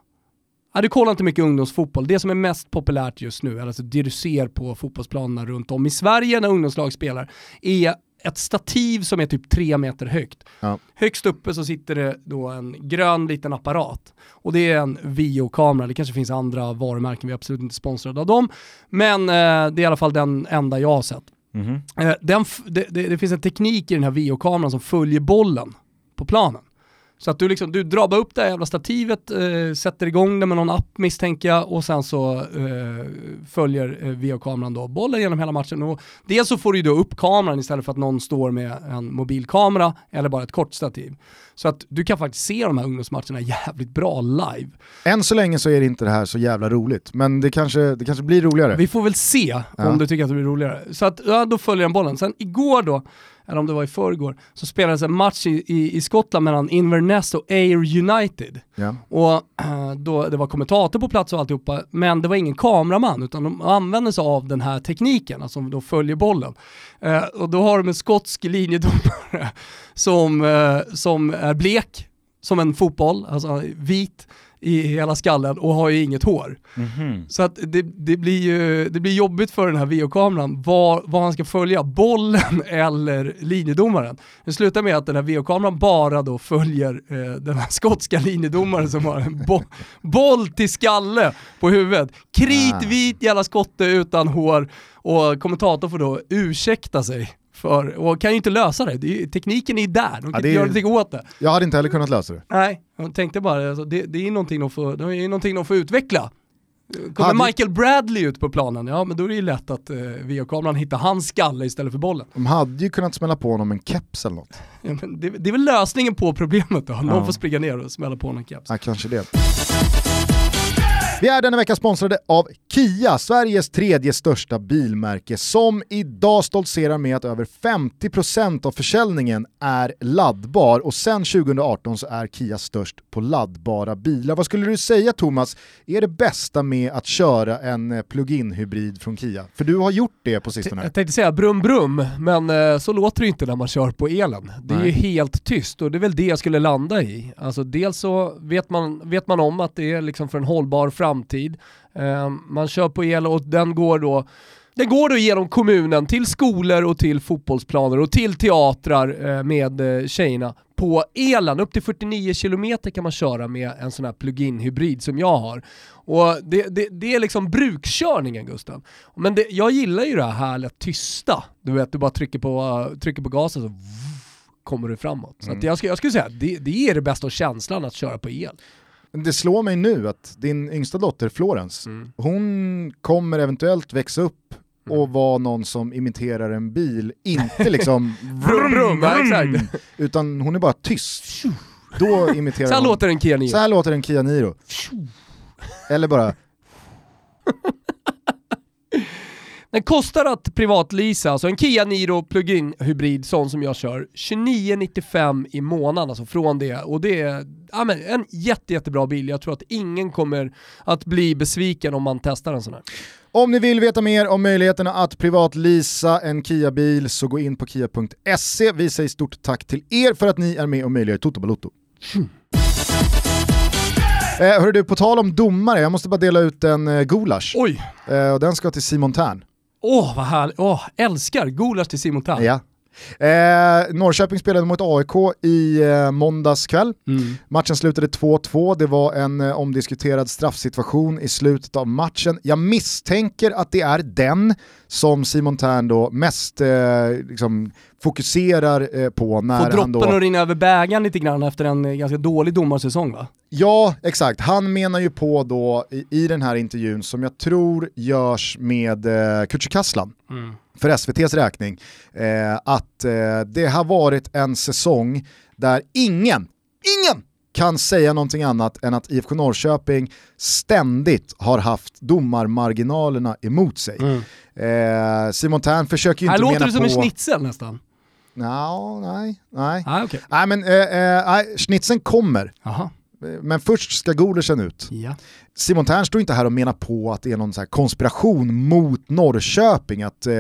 Ja, du kollar inte mycket ungdomsfotboll. Det som är mest populärt just nu, alltså det du ser på fotbollsplanerna runt om i Sverige när ungdomslag spelar, är ett stativ som är typ tre meter högt. Ja. Högst uppe så sitter det då en grön liten apparat. Och det är en Vio-kamera, det kanske finns andra varumärken, vi är absolut inte sponsrade av dem. Men eh, det är i alla fall den enda jag har sett. Mm -hmm. eh, den det, det, det, finns en teknik i den här Vio-kameran som följer bollen på planen. Så att du, liksom, du drar bara upp det här jävla stativet, eh, sätter igång det med någon app misstänker jag och sen så eh, följer eh, via-kameran då bollen genom hela matchen. Och dels så får du då upp kameran istället för att någon står med en mobilkamera eller bara ett kort stativ. Så att du kan faktiskt se de här ungdomsmatcherna jävligt bra live. Än så länge så är det inte det här så jävla roligt, men det kanske, det kanske blir roligare. Vi får väl se ja. om du tycker att det blir roligare. Så att, ja, då följer den bollen. Sen igår då, eller om det var i förrgår, så spelades en match i, i, i Skottland mellan Inverness och Ayr United. Ja. Och äh, då, det var kommentator på plats och alltihopa, men det var ingen kameraman utan de använde sig av den här tekniken, alltså de följer bollen. Eh, och då har de en skotsk linjedomare som, eh, som är blek som en fotboll, alltså vit i hela skallen och har ju inget hår. Mhm. Så att det, det, blir ju det blir jobbigt för den här VO-kameran vad, vad han ska följa, bollen eller linjedomaren. Det slutar med att den här VO-kameran bara då följer eh, den här skotska linjedomaren som har en bo boll till skalle på huvudet. Kritvit jävla skotte utan hår och kommentatorn får då ursäkta sig för, och kan ju inte lösa det. det är, tekniken är där, de kan Ja, inte är- göra någonting åt det. Jag hade inte heller kunnat lösa det. Nej, jag tänkte bara, alltså, det, det är någonting de får, det är någonting de får utveckla. Kommer Hade- Michael Bradley ut på planen, ja men då är det ju lätt att eh, VO-kameran hittar hans skalle istället för bollen. De hade ju kunnat smälla på honom en keps eller något. Ja, det, det är väl lösningen på problemet då, någon Ja. får springa ner och smälla på någon keps. Ja, kanske det. Vi är denna vecka sponsrade av Kia, Sveriges tredje största bilmärke som idag stoltserar med att över 50% av försäljningen är laddbar och sen 2018 så är Kia störst på laddbara bilar. Vad skulle du säga Thomas, är det bästa med att köra en eh, plug-in hybrid från Kia? För du har gjort det på sistone. Jag tänkte säga brum brum, men eh, så låter det inte när man kör på elen. Det är Nej. ju helt tyst och det är väl det jag skulle landa i. Alltså dels så vet man, vet man om att det är liksom för en hållbar framtid. Eh, man kör på el och den går då den går då genom kommunen till skolor och till fotbollsplaner och till teatrar eh, med eh, tjejerna på elen. Upp till 49 km kan man köra med en sån här plug-in hybrid som jag har. Och det, det, det är liksom brukkörningen Gustav. Men det, jag gillar ju det här härliga tysta. Du vet, du bara trycker på, trycker på gasen så kommer du framåt. Så att jag, skulle, jag skulle säga det, det är det bästa känslan att köra på el. Det slår mig nu att din yngsta dotter Florence, hon kommer eventuellt växa upp och vara någon som imiterar en bil, inte liksom Vrum, vrum, exakt. utan hon är bara tyst. Då imiterar Så här hon. låter en Kia Niro. Så här låter en Kia Niro. Eller bara, Den kostar att privatleasa, alltså en Kia Niro plug-in hybrid, sån som jag kör, 29,95 i månaden alltså från det. Och det är ja, men en jätte, jättebra bil. Jag tror att ingen kommer att bli besviken om man testar en sån här. om ni vill veta mer om möjligheterna att privatlisa en Kia-bil så gå in på kia.se. Vi säger stort tack till er för att ni är med och möjliggör Toto Balotto. Eh, hörru du, på tal om domare, jag måste bara dela ut en eh, gulasch. Oj! Eh, och den ska till Simon Tern. Åh, vad härligt. Åh, älskar gulasch till Simon Tern. Ja. Eh, Norrköping spelade mot AIK i eh, måndags kväll. Mm. Matchen slutade 2-2, det var en eh, omdiskuterad straffsituation i slutet av matchen. Jag misstänker att det är den som Simon Tern då mest eh, liksom fokuserar eh, på när Får han droppen då... att rinna över bägaren lite grann efter en eh, ganska dålig domarsäsong va? Ja, exakt. Han menar ju på då i, i den här intervjun som jag tror görs med eh, Kücükaslan för SVTs räkning, eh, att eh, det har varit en säsong där ingen, ingen kan säga någonting annat än att IFK Norrköping ständigt har haft domarmarginalerna emot sig. Eh, Simon Tern försöker ju Här inte låter mena det som på... en schnitzel nästan. Nå, nej, nej. Ah, okej. Nej men eh, eh, schnitzeln kommer, Jaha. Eh, men först ska gulaschen ut. Ja. Simon Tern står inte här och menar på att det är någon så här konspiration mot Norrköping, att eh,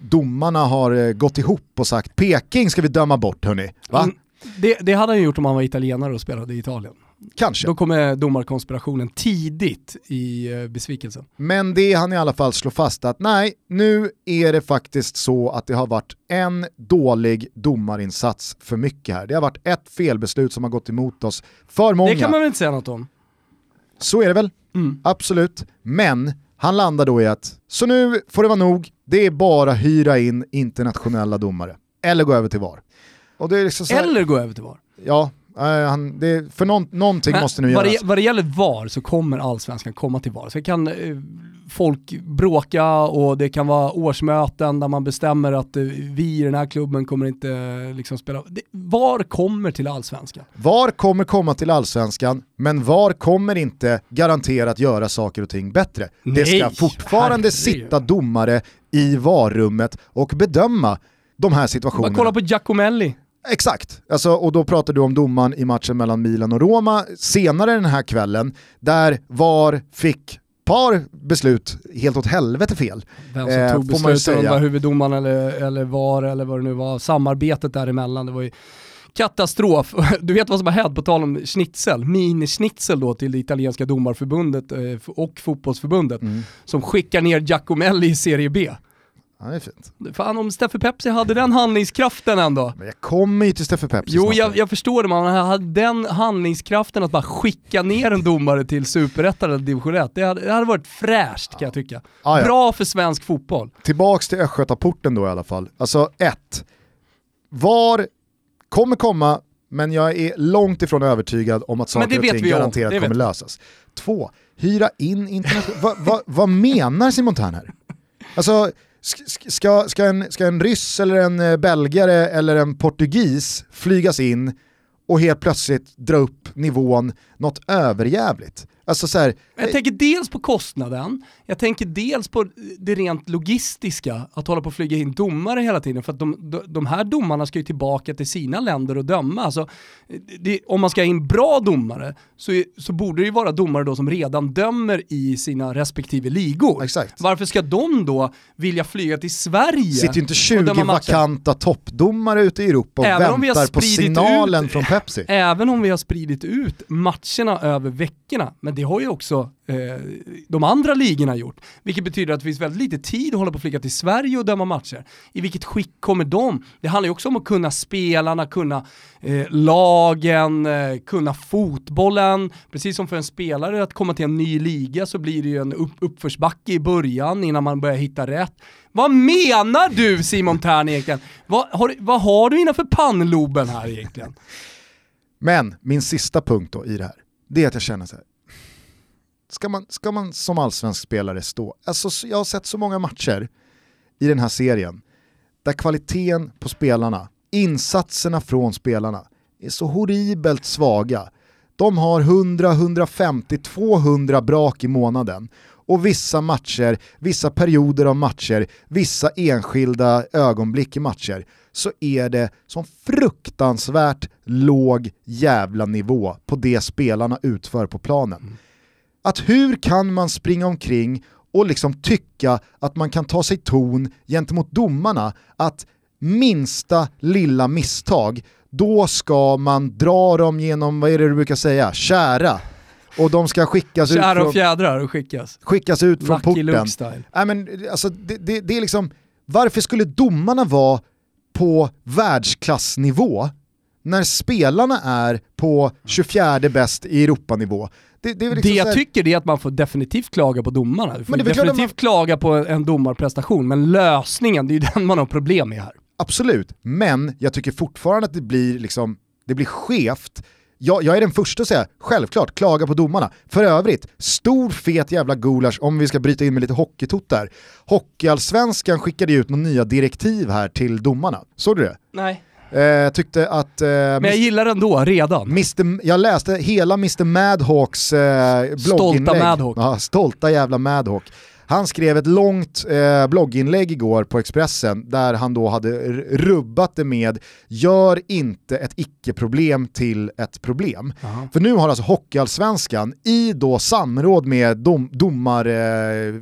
domarna har eh, gått ihop och sagt Peking ska vi döma bort hörni. Va? Mm, Det, det hade han gjort om han var italienare och spelade i Italien. Kanske. Då kommer domarkonspirationen tidigt i eh, besvikelsen. Men det han i alla fall slår fast att nej, nu är det faktiskt så att det har varit en dålig domarinsats för mycket här. Det har varit ett felbeslut som har gått emot oss för många. Det kan man väl inte säga något om? Så är det väl, Mm. absolut. Men han landar då i att, så nu får det vara nog, det är bara hyra in internationella domare. Eller gå över till VAR. Och det är liksom så här, Eller gå över till VAR. Ja, han, det, för någon, någonting Men måste nu vad göras. det, vad det gäller VAR så kommer allsvenskan komma till VAR. Så kan eh, folk bråka och det kan vara årsmöten där man bestämmer att eh, vi i den här klubben kommer inte eh, liksom spela. Det, VAR kommer till allsvenskan. VAR kommer komma till allsvenskan, men VAR kommer inte garanterat göra saker och ting bättre. det ska Nej, fortfarande herregud. sitta domare i VAR-rummet och bedöma de här situationerna. Bara kolla på Giacomelli. Exakt, alltså, och då pratar du om domaren i matchen mellan Milan och Roma senare den här kvällen, där VAR fick par beslut helt åt helvete fel. Vem som eh, tog om det var huvuddomaren eller, eller VAR eller vad det nu var, samarbetet däremellan, det var ju katastrof. Du vet vad som har hänt på tal om schnitzel, mini-schnitzel då till det italienska domarförbundet eh, och fotbollsförbundet mm. som skickar ner Giacomelli i Serie B. Ja, det är fint. Fan om Steffe Pepsi hade den handlingskraften ändå. Men jag kommer ju till Steffe Pepsi Jo, jag, jag, förstår det, man hade den handlingskraften att bara skicka ner en domare till superettan eller division 1. Det hade, det hade varit fräscht kan jag tycka. Ah, ja. Bra för svensk fotboll. Tillbaks till Östgötaporten då i alla fall. Alltså ett, VAR kommer komma, men jag är långt ifrån övertygad om att saker och ting garanterat kommer lösas. Två, hyra in internationellt. vad va, va menar Simon Thern här? Alltså, Ska, ska, en, ska en ryss eller en eh, belgare eller en portugis flygas in och helt plötsligt dra upp nivån något överjävligt? Alltså så här, jag tänker dels på kostnaden, jag tänker dels på det rent logistiska, att hålla på att flyga in domare hela tiden, för att de, de här domarna ska ju tillbaka till sina länder och döma. Alltså, det, om man ska ha in bra domare så, så borde det ju vara domare då som redan dömer i sina respektive ligor. Exakt. Varför ska de då vilja flyga till Sverige? Sitter ju inte 20 vakanta toppdomare ute i Europa och även väntar på signalen ut, från Pepsi. Även om vi har spridit ut matcherna över veckorna, men det har ju också eh, de andra ligorna gjort. Vilket betyder att det finns väldigt lite tid att hålla på och flika till Sverige och döma matcher. I vilket skick kommer de? Det handlar ju också om att kunna spelarna, kunna eh, lagen, eh, kunna fotbollen. Precis som för en spelare att komma till en ny liga så blir det ju en upp uppförsbacke i början innan man börjar hitta rätt. Vad menar du Simon Thern egentligen? Vad har, vad har du innanför pannloben här egentligen? Men min sista punkt då i det här, det är att jag känner så här, ska man, ska man som allsvensk spelare stå? Alltså, jag har sett så många matcher i den här serien där kvaliteten på spelarna, insatserna från spelarna är så horribelt svaga. De har 100, 150, 200 brak i månaden och vissa matcher, vissa perioder av matcher, vissa enskilda ögonblick i matcher så är det som fruktansvärt låg jävla nivå på det spelarna utför på planen. Mm. Att hur kan man springa omkring och liksom tycka att man kan ta sig ton gentemot domarna att minsta lilla misstag, då ska man dra dem genom, vad är det du brukar säga, kära. Och de ska skickas Kära ut från... och fjädrar och skickas. Skickas ut från Lucky porten. Nej, men, alltså, det, det, det är liksom, varför skulle domarna vara på världsklassnivå när spelarna är på 24 bäst i Europanivå? Det, det, liksom det jag tycker är att man får definitivt klaga på domarna. Du får definitivt man... klaga på en domarprestation, men lösningen, det är ju den man har problem med här. Absolut, men jag tycker fortfarande att det blir, liksom, det blir skevt jag, jag, är den första att säga, självklart, klaga på domarna. För övrigt, stor fet jävla gulasch om vi ska bryta in med lite hockeytot där. Hockeyallsvenskan skickade ut några nya direktiv här till domarna. Såg du det? Nej. Eh, tyckte att... Eh, Men jag gillar den då, redan. Mr, jag läste hela Mr Madhawks eh, blogginlägg. Stolta Madhawk. Ja, stolta jävla Madhawk. Han skrev ett långt eh, blogginlägg igår på Expressen där han då hade rubbat det med “Gör inte ett icke-problem till ett problem”. Aha. För nu har alltså Hockeyallsvenskan i då samråd med dom, domar... Eh,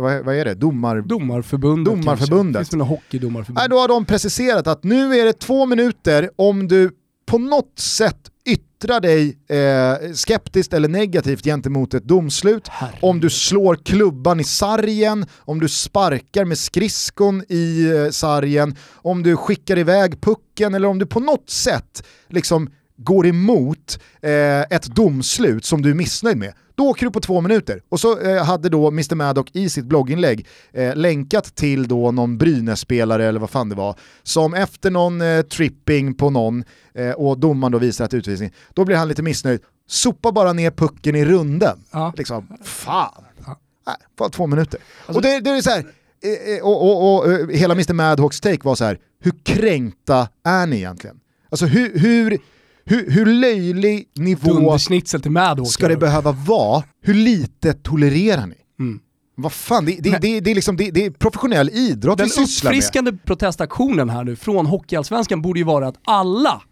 vad, vad, är det? Domar, domarförbundet. domarförbundet. Finns det hockeydomarförbund? Nej, då har de preciserat att nu är det två minuter om du på något sätt yttra dig eh, skeptiskt eller negativt gentemot ett domslut, Herregud. om du slår klubban i sargen, om du sparkar med skridskon i eh, sargen, om du skickar iväg pucken eller om du på något sätt liksom går emot eh, ett domslut som du är missnöjd med, då åker du på två minuter. Och så eh, hade då Mr Maddock i sitt blogginlägg eh, länkat till då någon Brynäs-spelare eller vad fan det var, som efter någon eh, tripping på någon eh, och domaren då visar att utvisning, då blir han lite missnöjd. Sopa bara ner pucken i runden. Ja. Liksom, fan. Ja. Nej, bara två minuter. Alltså, och det, det är så här, eh, eh, och, och, och, och, hela Mr Madhawks take var så här, hur kränkta är ni egentligen? Alltså hur, hur hur, hur löjlig nivå till ska det behöva vara? Hur lite tolererar ni? Mm. Vad fan, det, det, det, det, är liksom, det, är professionell idrott Den vi sysslar med. uppfriskande protestaktionen här nu från Hockeyallsvenskan borde ju vara att alla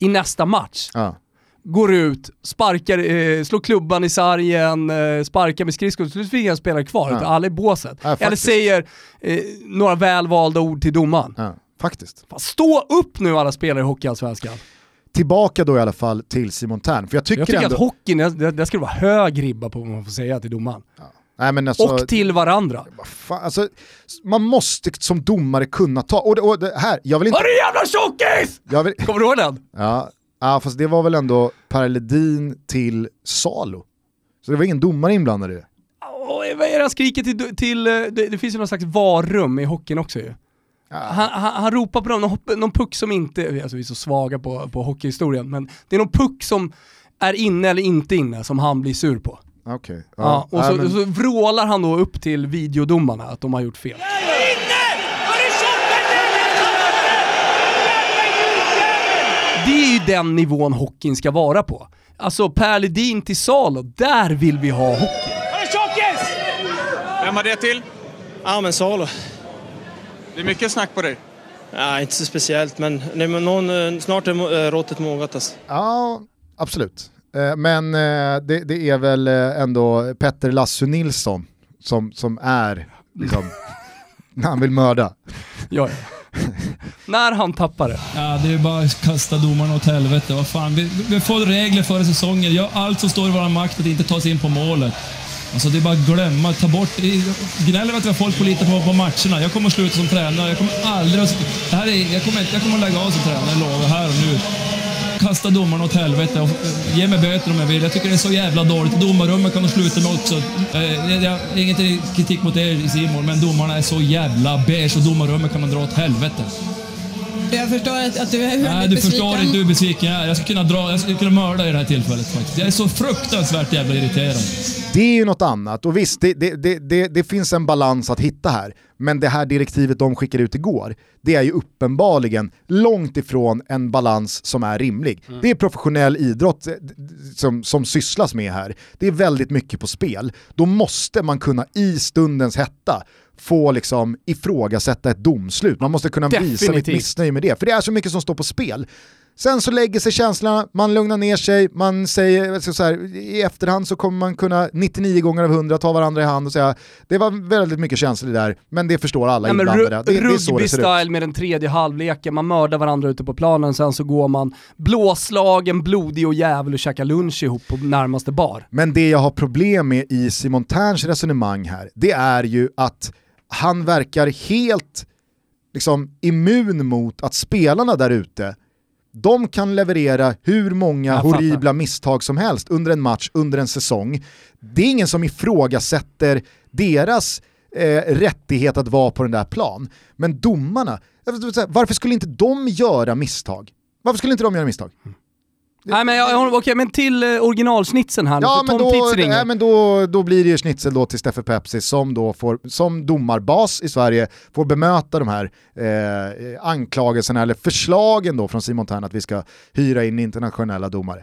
i nästa match Ja. går ut, sparkar, eh, slår klubban i sargen, eh, sparkar med skridskor, så finns det inga spelare kvar, Ja. utan alla är i båset. Ja, Eller säger eh, några välvalda ord till domaren. Ja, faktiskt. Fan, stå upp nu alla spelare i Hockeyallsvenskan. Tillbaka då i alla fall till Simon Tern, för jag tycker, Jag tycker ändå... att hockeyn, där, ska det vara hög ribba på vad man får säga till domaren. Nej, men alltså, Och till varandra. fan, alltså, man måste som domare kunna ta, och det, och det här, jag vill inte... Du jävla tjockis! Jag vill, Kommer du ihåg den? ja, ja, fast det var väl ändå Per Ledin till Salo. Så det var ingen domare inblandad i det. Åh, vad är det han skriker till, till eh, det, det finns ju någon slags varrum i hockeyn också ju. Han, han, han ropar på dem, någon, någon puck som inte, alltså vi är så svaga på, på hockeyhistorien, men det är någon puck som är inne eller inte inne som han blir sur på. Okej. Ja, och nej, så, men- så vrålar han då upp till videodomarna att de har gjort fel. Det är ju den nivån hockeyn ska vara på. Alltså Per Ledin till Salo, där vill vi ha hockey. Vem var det till? Ja, men Salo. Det är mycket snack på dig. Ja, inte så speciellt, men, nej, men någon, eh, snart är eh, råttet mogat alltså. Ja, absolut. Eh, Men det, det är väl ändå Petter Lassu Nilsson som, som är, liksom, när han vill mörda. Ja, ja. När han tappar det. Ja, det är bara att kasta domarna åt helvete. Vad fan. Vi, vi får regler före säsongen. Gör allt som står i vår makt att inte ta sig in på målet. Alltså det är bara att glömma, ta bort... Gnäller att vi har folk på lite på, på matcherna. Jag kommer att sluta som tränare. Jag kommer aldrig att... Det här är, jag, kommer, jag kommer att lägga av som tränare, jag lovar, här och nu. Kasta domarna åt helvete och eh, ge mig böter om jag vill. Jag tycker det är så jävla dåligt. Domarrummet kan de sluta med också. Eh, jag, inget kritik mot er Simon, men domarna är så jävla beige och domarrummet kan man dra åt helvete. Jag förstår att, att du är Nej, du besviken. förstår inte hur besviken jag är. Jag skulle kunna, dra, jag skulle kunna mörda i det här tillfället faktiskt. Jag är så fruktansvärt jävla irriterad. Det är ju något annat och visst, det, det, det, det, det finns en balans att hitta här. Men det här direktivet de skickade ut igår, det är ju uppenbarligen långt ifrån en balans som är rimlig. Det är professionell idrott eh, som, som sysslas med här. Det är väldigt mycket på spel. Då måste man kunna i stundens hetta få liksom ifrågasätta ett domslut. Man måste kunna visa mitt Definitivt. missnöje med det, för det är så mycket som står på spel. Sen så lägger sig känslorna, man lugnar ner sig, man säger så här, i efterhand så kommer man kunna 99 gånger av 100 ta varandra i hand och säga det var väldigt mycket känslor där, men det förstår alla Nej, inblandade. Det, det är så det ser ut. Rugby-style med den tredje halvleken, man mördar varandra ute på planen, sen så går man blåslagen, blodig och jävel och käkar lunch ihop på närmaste bar. Men det jag har problem med i Simon Terns resonemang här, det är ju att han verkar helt liksom, immun mot att spelarna där ute, de kan leverera hur många horribla misstag som helst under en match, under en säsong. Det är ingen som ifrågasätter deras eh, rättighet att vara på den där plan. Men domarna, varför skulle inte de göra misstag? Varför skulle inte de göra misstag? Nej men, jag, okej, men till eh, originalsnitsen här Ja men, Tom då, ringer. nej, men då, då blir det ju schnitzel då till Steffe Pepsi som då får, som domarbas i Sverige, får bemöta de här eh, anklagelserna eller förslagen då från Simon Tern att vi ska hyra in internationella domare.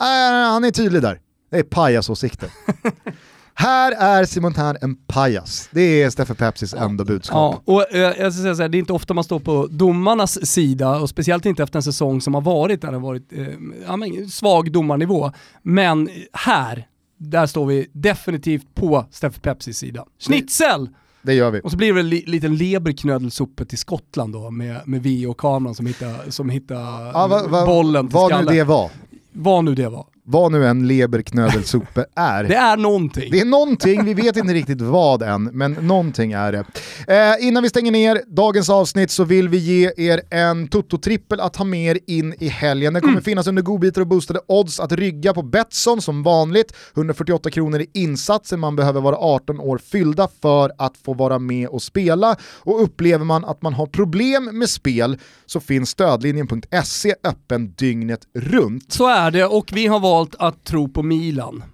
Äh, han är tydlig där, det är pajasåsikter. här är Simon Tern en pajas, det är Steffe Pepsis enda budskap. Ja, och eh, jag ska säga så här, det är inte ofta man står på domarnas sida och speciellt inte efter en säsong som har varit där det har varit eh, ja, men, svag domarnivå. Men här, där står vi definitivt på Steffe Pepsis sida. Schnitzel! Det gör vi. Och så blir det en li, liten leberknödelsuppe till Skottland då med, med videokameran som hittar, som hittar Ja, va, va, bollen till vad nu skallen. det var, Vad nu det var. Vad nu en leberknödelsuppe är. Det är någonting. Det är någonting, vi vet inte riktigt vad än, men någonting är det. Eh, innan vi stänger ner dagens avsnitt så vill vi ge er en Toto-trippel att ha med er in i helgen. Den kommer finnas under godbitar och boostade odds att rygga på Betsson som vanligt. 148 kronor i insatsen, man behöver vara 18 år fyllda för att få vara med och spela. Och upplever man att man har problem med spel så finns stödlinjen.se öppen dygnet runt. Så är det och vi har valt att tro på Milan.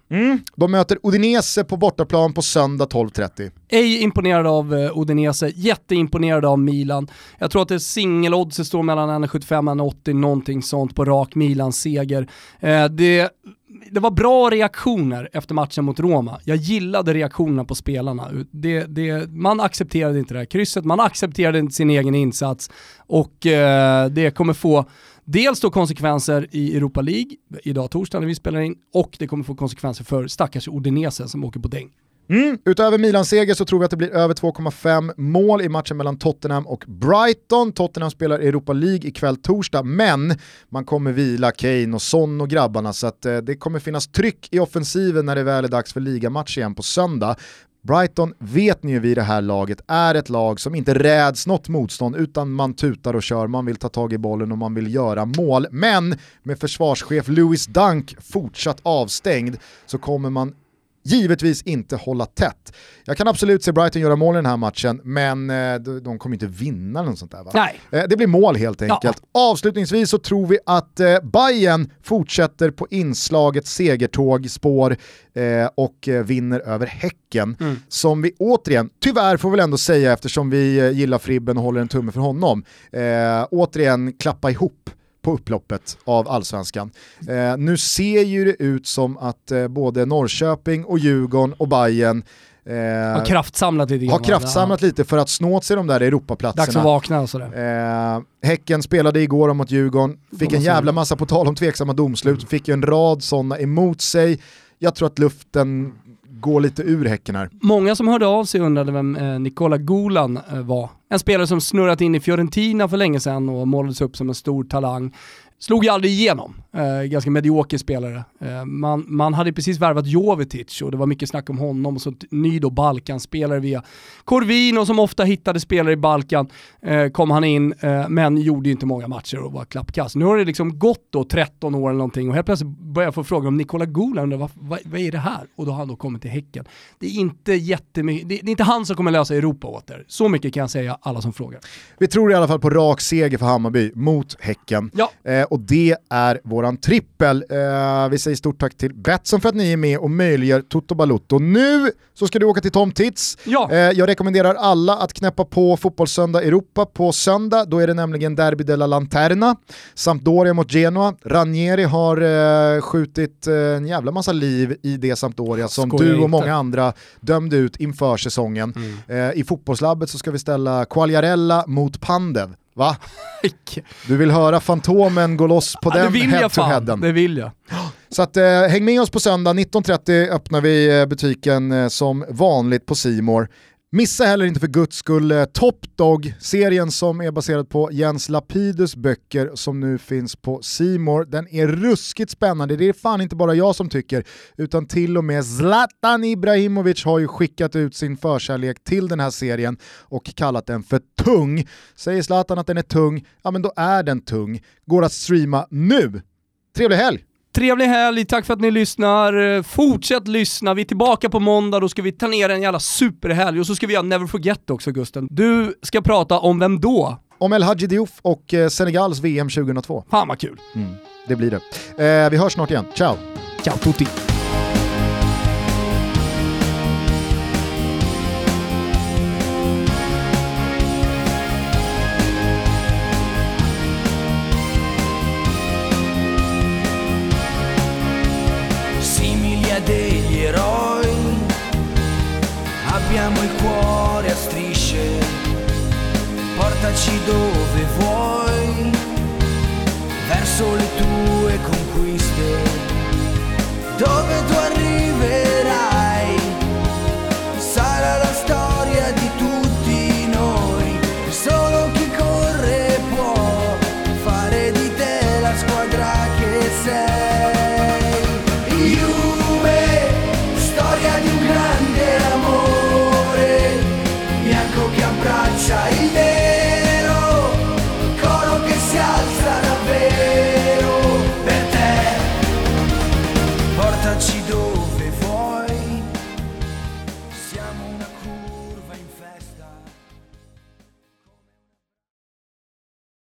De möter Udinese på bortaplan på söndag 12.30. Ej imponerad av eh, Udinese, jätteimponerad av Milan. Jag tror att det singeloddset står mellan 1,75 och 1,80, någonting sånt på rak Milan-seger. Eh, det det var bra reaktioner efter matchen mot Roma. Jag gillade reaktionerna på spelarna. Det, det, man accepterade inte det här krysset, man accepterade inte sin egen insats och eh, det kommer få dels då konsekvenser i Europa League, idag torsdag när vi spelar in, och det kommer få konsekvenser för stackars Odinese som åker på däng. Mm. Utöver Milans seger så tror vi att det blir över 2,5 mål i matchen mellan Tottenham och Brighton. Tottenham spelar Europa League ikväll torsdag, men man kommer vila Kane och Son och grabbarna så att eh, det kommer finnas tryck i offensiven när det väl är dags för ligamatch igen på söndag. Brighton vet ni ju vid det här laget är ett lag som inte räds något motstånd utan man tutar och kör, man vill ta tag i bollen och man vill göra mål. Men med försvarschef Louis Dunk fortsatt avstängd så kommer man givetvis inte hålla tätt. Jag kan absolut se Brighton göra mål i den här matchen, men eh, de kommer inte vinna något sånt där va? Nej. Eh, det blir mål helt enkelt. Ja. Avslutningsvis så tror vi att eh, Bayern fortsätter på inslaget segertåg, spår och vinner över Häcken. Mm. Som vi återigen, tyvärr får vi väl ändå säga eftersom vi gillar Fribben och håller en tumme för honom, återigen klappa ihop på upploppet av allsvenskan. Eh, nu ser ju det ut som att eh, både Norrköping och Djurgården och Bayern Eh, har kraftsamlat lite. Har kraftsamlat lite för att snå sig de där Europaplatserna. Dags att vakna och sådär. Eh, häcken spelade igår mot Djurgården, fick en jävla massa, på tal om tveksamma domslut, fick ju en rad sådana emot sig. Jag tror att luften gå lite ur Häcken här. Många som hörde av sig undrade vem eh, Nicola Golan eh, var. En spelare som snurrat in i Fiorentina för länge sedan och målades upp som en stor talang slog ju aldrig igenom. Eh, ganska medioker spelare. Eh, man, man hade precis värvat Jovetic och det var mycket snack om honom och så ny då Balkan-spelare via Corvino som ofta hittade spelare i Balkan. Eh, kom han in, eh, men gjorde ju inte många matcher och var klappkast. Nu har det liksom gått då 13 år eller någonting och helt plötsligt börjar jag få fråga om Nikola Golan, vad, vad, vad, är det här? Och då har han då kommit till Häcken. Det är inte jättemycket, det, det är inte han som kommer lösa Europa åt er. Så mycket kan jag säga alla som frågar. Vi tror i alla fall på rak seger för Hammarby mot Häcken. Ja. Och det är våran trippel. Eh, vi säger stort tack till Betsson för att ni är med och möjliggör Toto Balutto. Nu så ska du åka till Tom Tits. Ja. Eh, jag rekommenderar alla att knäppa på Fotbollssöndag Europa på söndag. Då är det nämligen Derby della Lanterna. Sampdoria mot Genoa. Ranieri har eh, skjutit en jävla massa liv i det Sampdoria som du och inte. många andra dömde ut inför säsongen. Mm. I fotbollslabbet så ska vi ställa Quagliarella mot Pandev. Va? Du vill höra Fantomen gå loss på ja, den det vill head jag fan. Headen. Det vill jag. Så att, eh, häng med oss på söndag, 19.30 öppnar vi eh, butiken eh, som vanligt på Simor. Missa heller inte för guds skull eh, Top Dog, serien som är baserad på Jens Lapidus böcker som nu finns på Simor. Den är ruskigt spännande, det är fan inte bara jag som tycker, utan till och med Zlatan Ibrahimovic har ju skickat ut sin förkärlek till den här serien och kallat den för tung. Säger Zlatan att den är tung, ja men då är den tung. Går att streama nu. Trevlig helg! Trevlig helg, tack för att ni lyssnar. Fortsätt lyssna, vi är tillbaka på måndag, då ska vi ta ner en jävla superhelg och så ska vi göra Never Forget också Gusten. Du ska prata om vem då? Om El Hadji Diouf och eh, Senegals VM 2002. Fan vad kul. Mm, det blir det. Eh, vi hörs snart igen, ciao! Ciao tutti! abbiamo il cuore a strisce, portaci dove vuoi, verso le tue conquiste, dove tu arrivi.